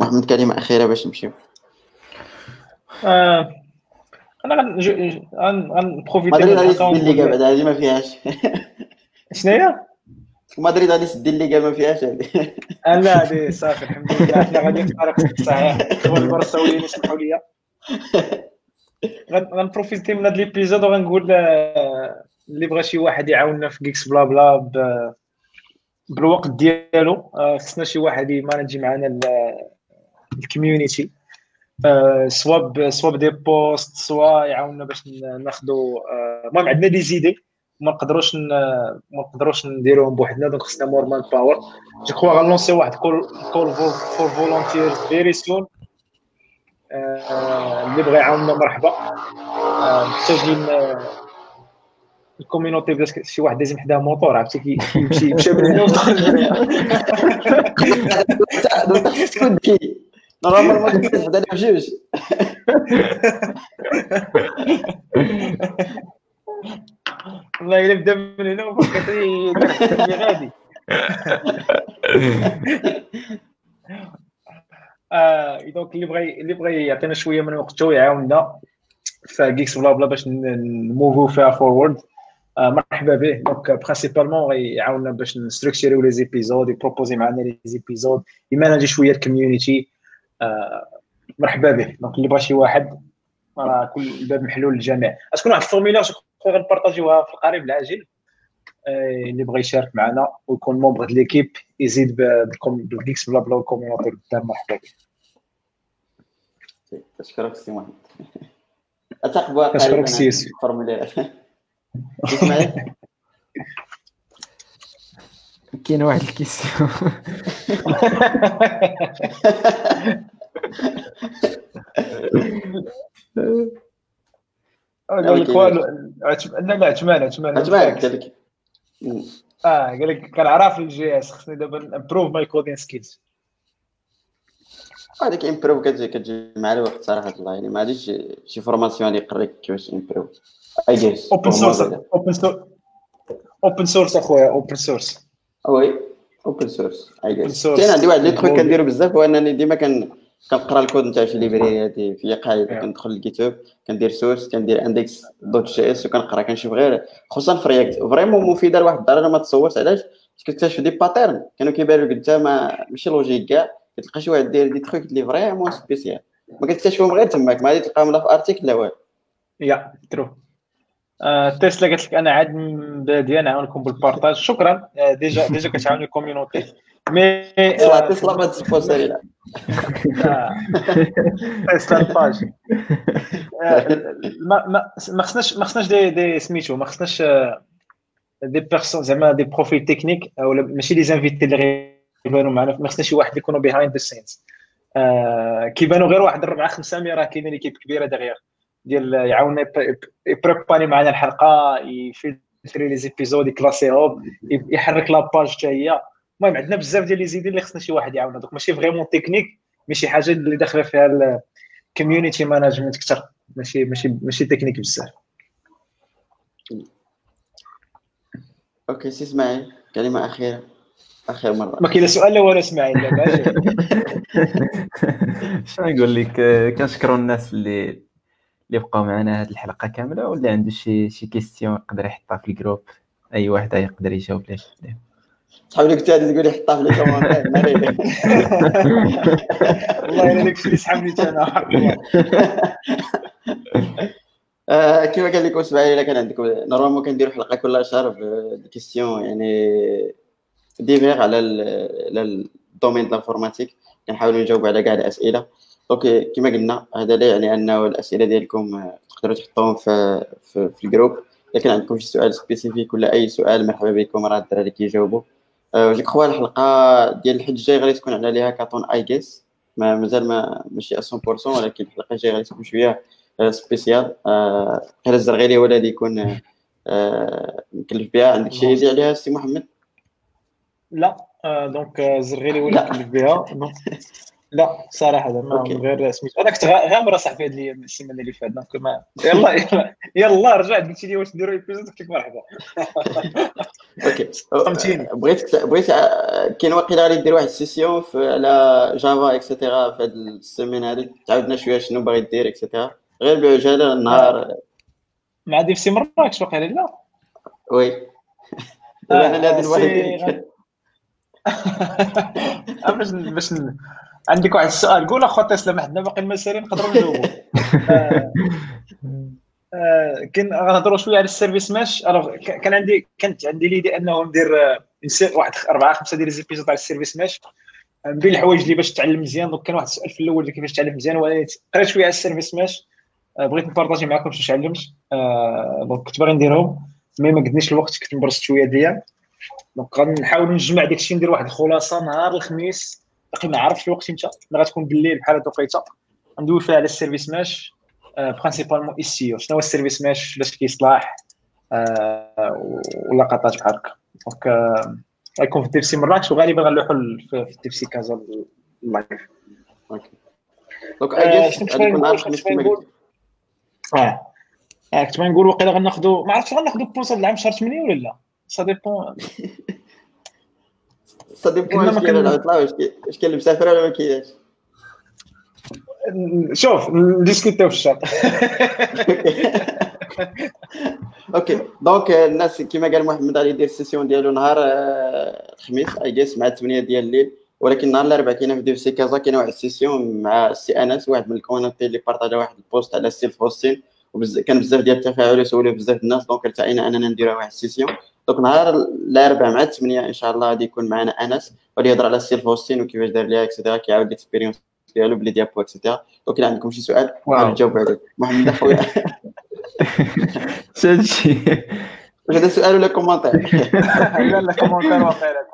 محمد كلمة أخيرة باش نمشيو. آه، أنا غنبروفيتي مدريد غادي الليغا بعد هذه ما فيهاش. شنو هي؟ مدريد غادي يسد الليغا ما فيهاش هذه. آه، لا هذه صافي الحمد لله. حنا غادي نتفرق صحيح. اخوان البرساويين يسمحوا لي. غنبروفيتي من هذا ليبيزود وغنقول آه، اللي بغى شي واحد يعاوننا في جيكس بلا بلا بالوقت ديالو خصنا شي واحد ي manager معنا ال community soit soit des posts soit يعاوننا باش ناخذوا المهم عندنا des idées. ما نقدروش ما نقدروش نديروهم بوحدنا donc خصنا more manpower je crois غن lancer واحد call call for volunteer very soon اللي بغى يعاوننا مرحبا. محتاجين الكوميونيتي بدا شي واحد لازم حداه موطور عرفتي؟ كيمشي يمشي من هنا ويدخل من هنا نورمالمون كنت حدانا بجوج والله إلا بدا من هنا وفكرت لي غادي. آه دونك اللي بغى اللي بغى يعطينا شوية من وقته يعاوننا. في Geeks Blabla باش ن move و فيها forward آه مرحبا به donc principalement غيعاوننا باش ن structurer يو les épisodes ي proposer معنا les épisodes ي manager شوية ال community مرحبا به donc اللي بغى شي واحد راه كل الباب محلول للجميع اشكون واحد ال formulaire غن partager وها في القريب العاجل اللي بغى يشارك معنا ويكون membre de l'équipe يزيد بال Geeks Blabla وال community قدام مرحبا به اشكرك سي محمد اتقبل اشكرك سي اسماعيل كاين واحد ال question قال لك والو لا لا عثمان عثمان. عثمان قال لك. آه قال لك كنعرف ال JS خصني دابا improve my coding skills هذيك improve كتجي كتجي مع الوقت صراحة الله يعني ما غاديش شي formation اللي يقريك كيفاش improve open source open source open source أخويا open source oui open source I guess عندي واحد le truc كنديرو بزاف هو أنني ديما كن كنقرأ الكود نتاع شي library في قاعدة كندخل لل GitHub كندير source كندير index dot JS وكنقرأ كنشوف غير خصوصا في React vraiment مفيدة لواحد الدرجة ما تصورش علاش؟ كتكتشف des patterns كانوا كيبانوا لك أنت ما ماشي logique كاع. كتلقى شي واحد داير دي تخوك اللي vraiment spécial ما كتكتشفهم غير تماك ما غادي تلقاهم لا في article لا والو. يا ترو تسلا قالت لك أنا عاد باديه نعاونكم بال partage. شكرا. déjà déjà كتعاوني ال community mais تسلا ما ت sponsorer لا تسلا ال page. ما خصناش ما خصناش دي دي سميتو ما خصناش des personnes زعما des profils techniques ولا ماشي les invités اللي غيبانوا معنا. ما خصناش شي واحد يكونوا behind the scenes آه كيبانوا غير واحد ربعه خمسة mais راه كاينة l'équipe كبيرة دغيا. ديال يعاوننا ي préparer معنا الحلقة ي filtrer les épisodes ي classer هم يحرك la page حتى هي. المهم عندنا بزاف ديال les idées اللي خصنا شي واحد يعاوننا. donc ماشي vraiment technique mais شي حاجة اللي داخلة فيها ال community management أكثر ماشي ماشي ماشي تكنيك بزاف. OK سي إسماعيل كلمة أخيرة. اخر مرة. ما كاين سؤال لا ولا إسماعيل. شنو نقول لك؟ كنشكروا الناس اللي اللي بقاو معنا هذه الحلقة كاملة واللي عنده شي شي question يقدر يحطها في ال groupe أي واحد يقدر يجاوب ليه صحاب لك تاني تقول لي حطها في les commentaires والله إلا داكشي اللي سحبني أنا كيما قال لكم اسماعيل إلا كان عندكم؟ normalement كنديروا حلقة كل شهر ب questions يعني divers على على ال domaine ديال ال informatique كنحاولوا نجاوبوا على كاع الأسئلة. donc كما قلنا هذا لا يعني انه الأسئلة ديالكم آه، تقدروا تحطوهم في في, في ال groupe. الا كان عندكم شي سؤال spécifique ولا أي سؤال مرحبا بكم راه الدراري كيجاوبوا. je crois الحلقة ديال الحد الجاي غادي تكون على les hackathons I guess ما مازال ما ماشي 100% ولكن الحلقة الجاية غادي تكون شوية spécial غير الزرغيلي هو الذي يكون مكلف بها. عندك شي idée عليها سي محمد؟ لا donc الزرغيلي هو اللي مكلف بها. لا صراحة ما غير سميتو أنا كنت غامر صاحبي هذه السيمانه اللي فاتت donc ما يلا يلا يلا رجعت قلت لي واش نديروا épisode قلت لك مرحبا. أوكي. بغيت بغيت كاين واقيلا غادي دير واحد السيسيون على جافا اكسيتيرا في هذه السيمين هذه تعاودنا شوية شنو باغي دير اكسيتيرا غير بعجاله النهار. مع دي في مراكش واقيلا لا. وي. أنا هذا الواحد باش باش عندك واحد السؤال قول اخو تسلم حنا باقي المسارين نقدروا نجاوبوا. آه، آه، كاين غنهضروا شوية على ال service mesh كان عندي كانت عندي l'idée أنه ندير آه، واحد أربعة خمسة ديال les épisodes على ال service mesh بين الحوايج اللي باش تعلم مزيان donc كان واحد السؤال في الأول كيفاش تعلم مزيان ولكن قريت شوية على ال service mesh بغيت ن partager معكم شنو تعلمت donc كنت باغي نديرهم mais ما قدنيش الوقت كنت مبرزت شوية ديال. donc غنحاول نجمع داكشي ندير واحد الخلاصة نهار الخميس. باقي ما عرفتش الوقت إمتى غتكون بالليل بحال هاد الوقيته ندوي فيها على ال service mesh principalement Istio. شنو هو ال service mesh؟ علاش كيصلاح ولا قطات بحال هكا donc غيكون في ال DevC مراكش وغالبا غنلوحو في ال DevC كازا ال live donc آه كنت نقول وقيلا غناخذوا ما عرفتش غناخذوا pause العام شهر 8 ولا لا؟ ça dépend ça dépend واش كاين العطله واش كاين اللي مسافر ولا ما كاينش شوف ن discuter يو في ال chat OK donc الناس كما قال محمد غادي يدير ال session ديالو نهار الخميس I guess مع 8 ديال الليل ولكن نهار الاربعاء كاينة في DevC كازا كاينة واحد ال session مع السي انس واحد من ال community اللي partagé واحد ال post على ال self-hosting كان بزاف ديال التفاعل وسولوا بزاف الناس donc ارتئينا اننا نديروا واحد ال session donc نهار الأربعاء مع 8 إن شاء الله غادي يكون معنا أنس غادي يهضر على ال self-hosting وكيفاش دار ليها et cetera كيعاود ال expérience ديالو بلي ديابو et cetera donc إلا عندكم شي سؤال نجاوب عليه. محمد أخويا. هادشي. واش هذا سؤال ولا كومونتير لا لا كومونتير واقيلا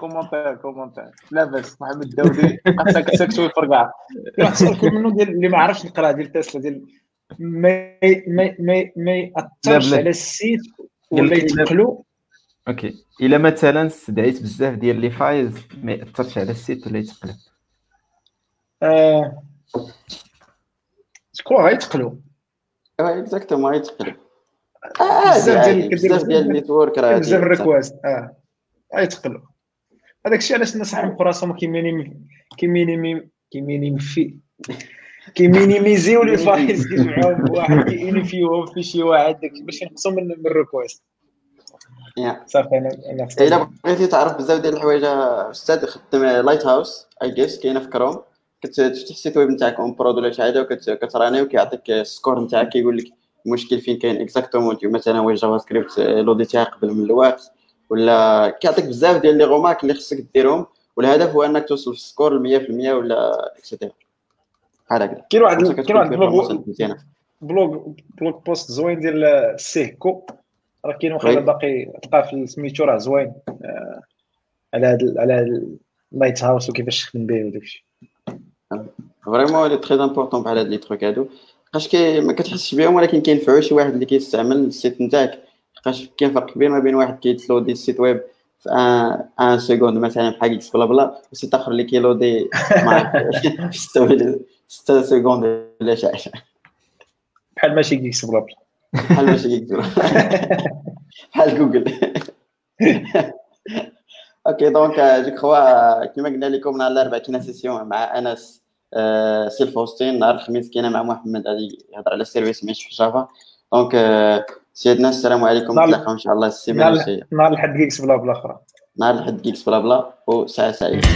كومونتير كومونتير لاباس محمد الداودي خاصك واحد السؤال كل منه ديال اللي ما عرفش نقرا ديال تسلا ديال ما ما ما ما يأثرش على ال site ولا يتقلو OK. إلا مثلا استدعيت بزاف ديال les files ما يأثرش على ال site ولا يتقلب؟ آه... شكون غيتقلو. آه exactement غيتقلب. بزاف ديال بزاف ديال ال network راه بزاف ال request آه غيتقلو هذاك الشيء علاش الناس حمقوا راسهم كيمينيمي كيمينيمي كيمينيمي في كيمينيميزيو les files كيجمعوهم بواحد كينيفيوهم في شي واحد باش ينقصوا من ال request صافي أنا الا بغيتي تعرف بزاف ديال الحوايج أستاذ خدم Lighthouse اي جيس كاينة في كروم كتفتح ال site web نتاعك en prod ولا شي حاجة وكتراني وكيعطيك ال score نتاعك كيقول لك المشكل فين كاين exactement مثلا واش JavaScript لوديتيها قبل من الوقت. ولا كيعطيك بزاف ديال les remarques اللي خصك ديرهم والهدف هو إنك توصل في ال score ل 100% ولا et cetera بحال هكا كاين واحد كاين واحد بلوغ بلوغ بلوغ بوست زوين ديال سيكو. راه كاين واخا باقي تلقى في سميتو راه زوين. على هاد على ال Lighthouse وكيفاش تخدم به وداك الشيء. vraiment il est très important بحال هاد les trucs هادو لقاش كي ما كتحسش بهم ولكن كينفعوا شي واحد اللي كيستعمل ال site نتاعك. لقاش كاين فرق كبير ما بين واحد كيتلودي السيت ويب في ان ان سكوند مثلا بحال إكس بلا بلا وسيت آخر اللي كيلودي معاك 6 سكوند ولا شي حاجة بحال ماشي كيكس بلا بلا بحال ماشي كيكس بحال جوجل أوكي دونك جو كخوا كيما قلنا لكم نهار الأربعاء كاينة سيسيون مع أنس سيلف هوستين. نهار الخميس كاينة مع محمد غادي يهضر على السيرفيس ماشي في جافا. donc سيدنا السلام عليكم. نتلاقاو إن شاء الله. السيمانة الجاية. نهار الحد كيكس بلا بلا أخرى. نهار الحد كيكس بلا بلا وساعة سعيدة.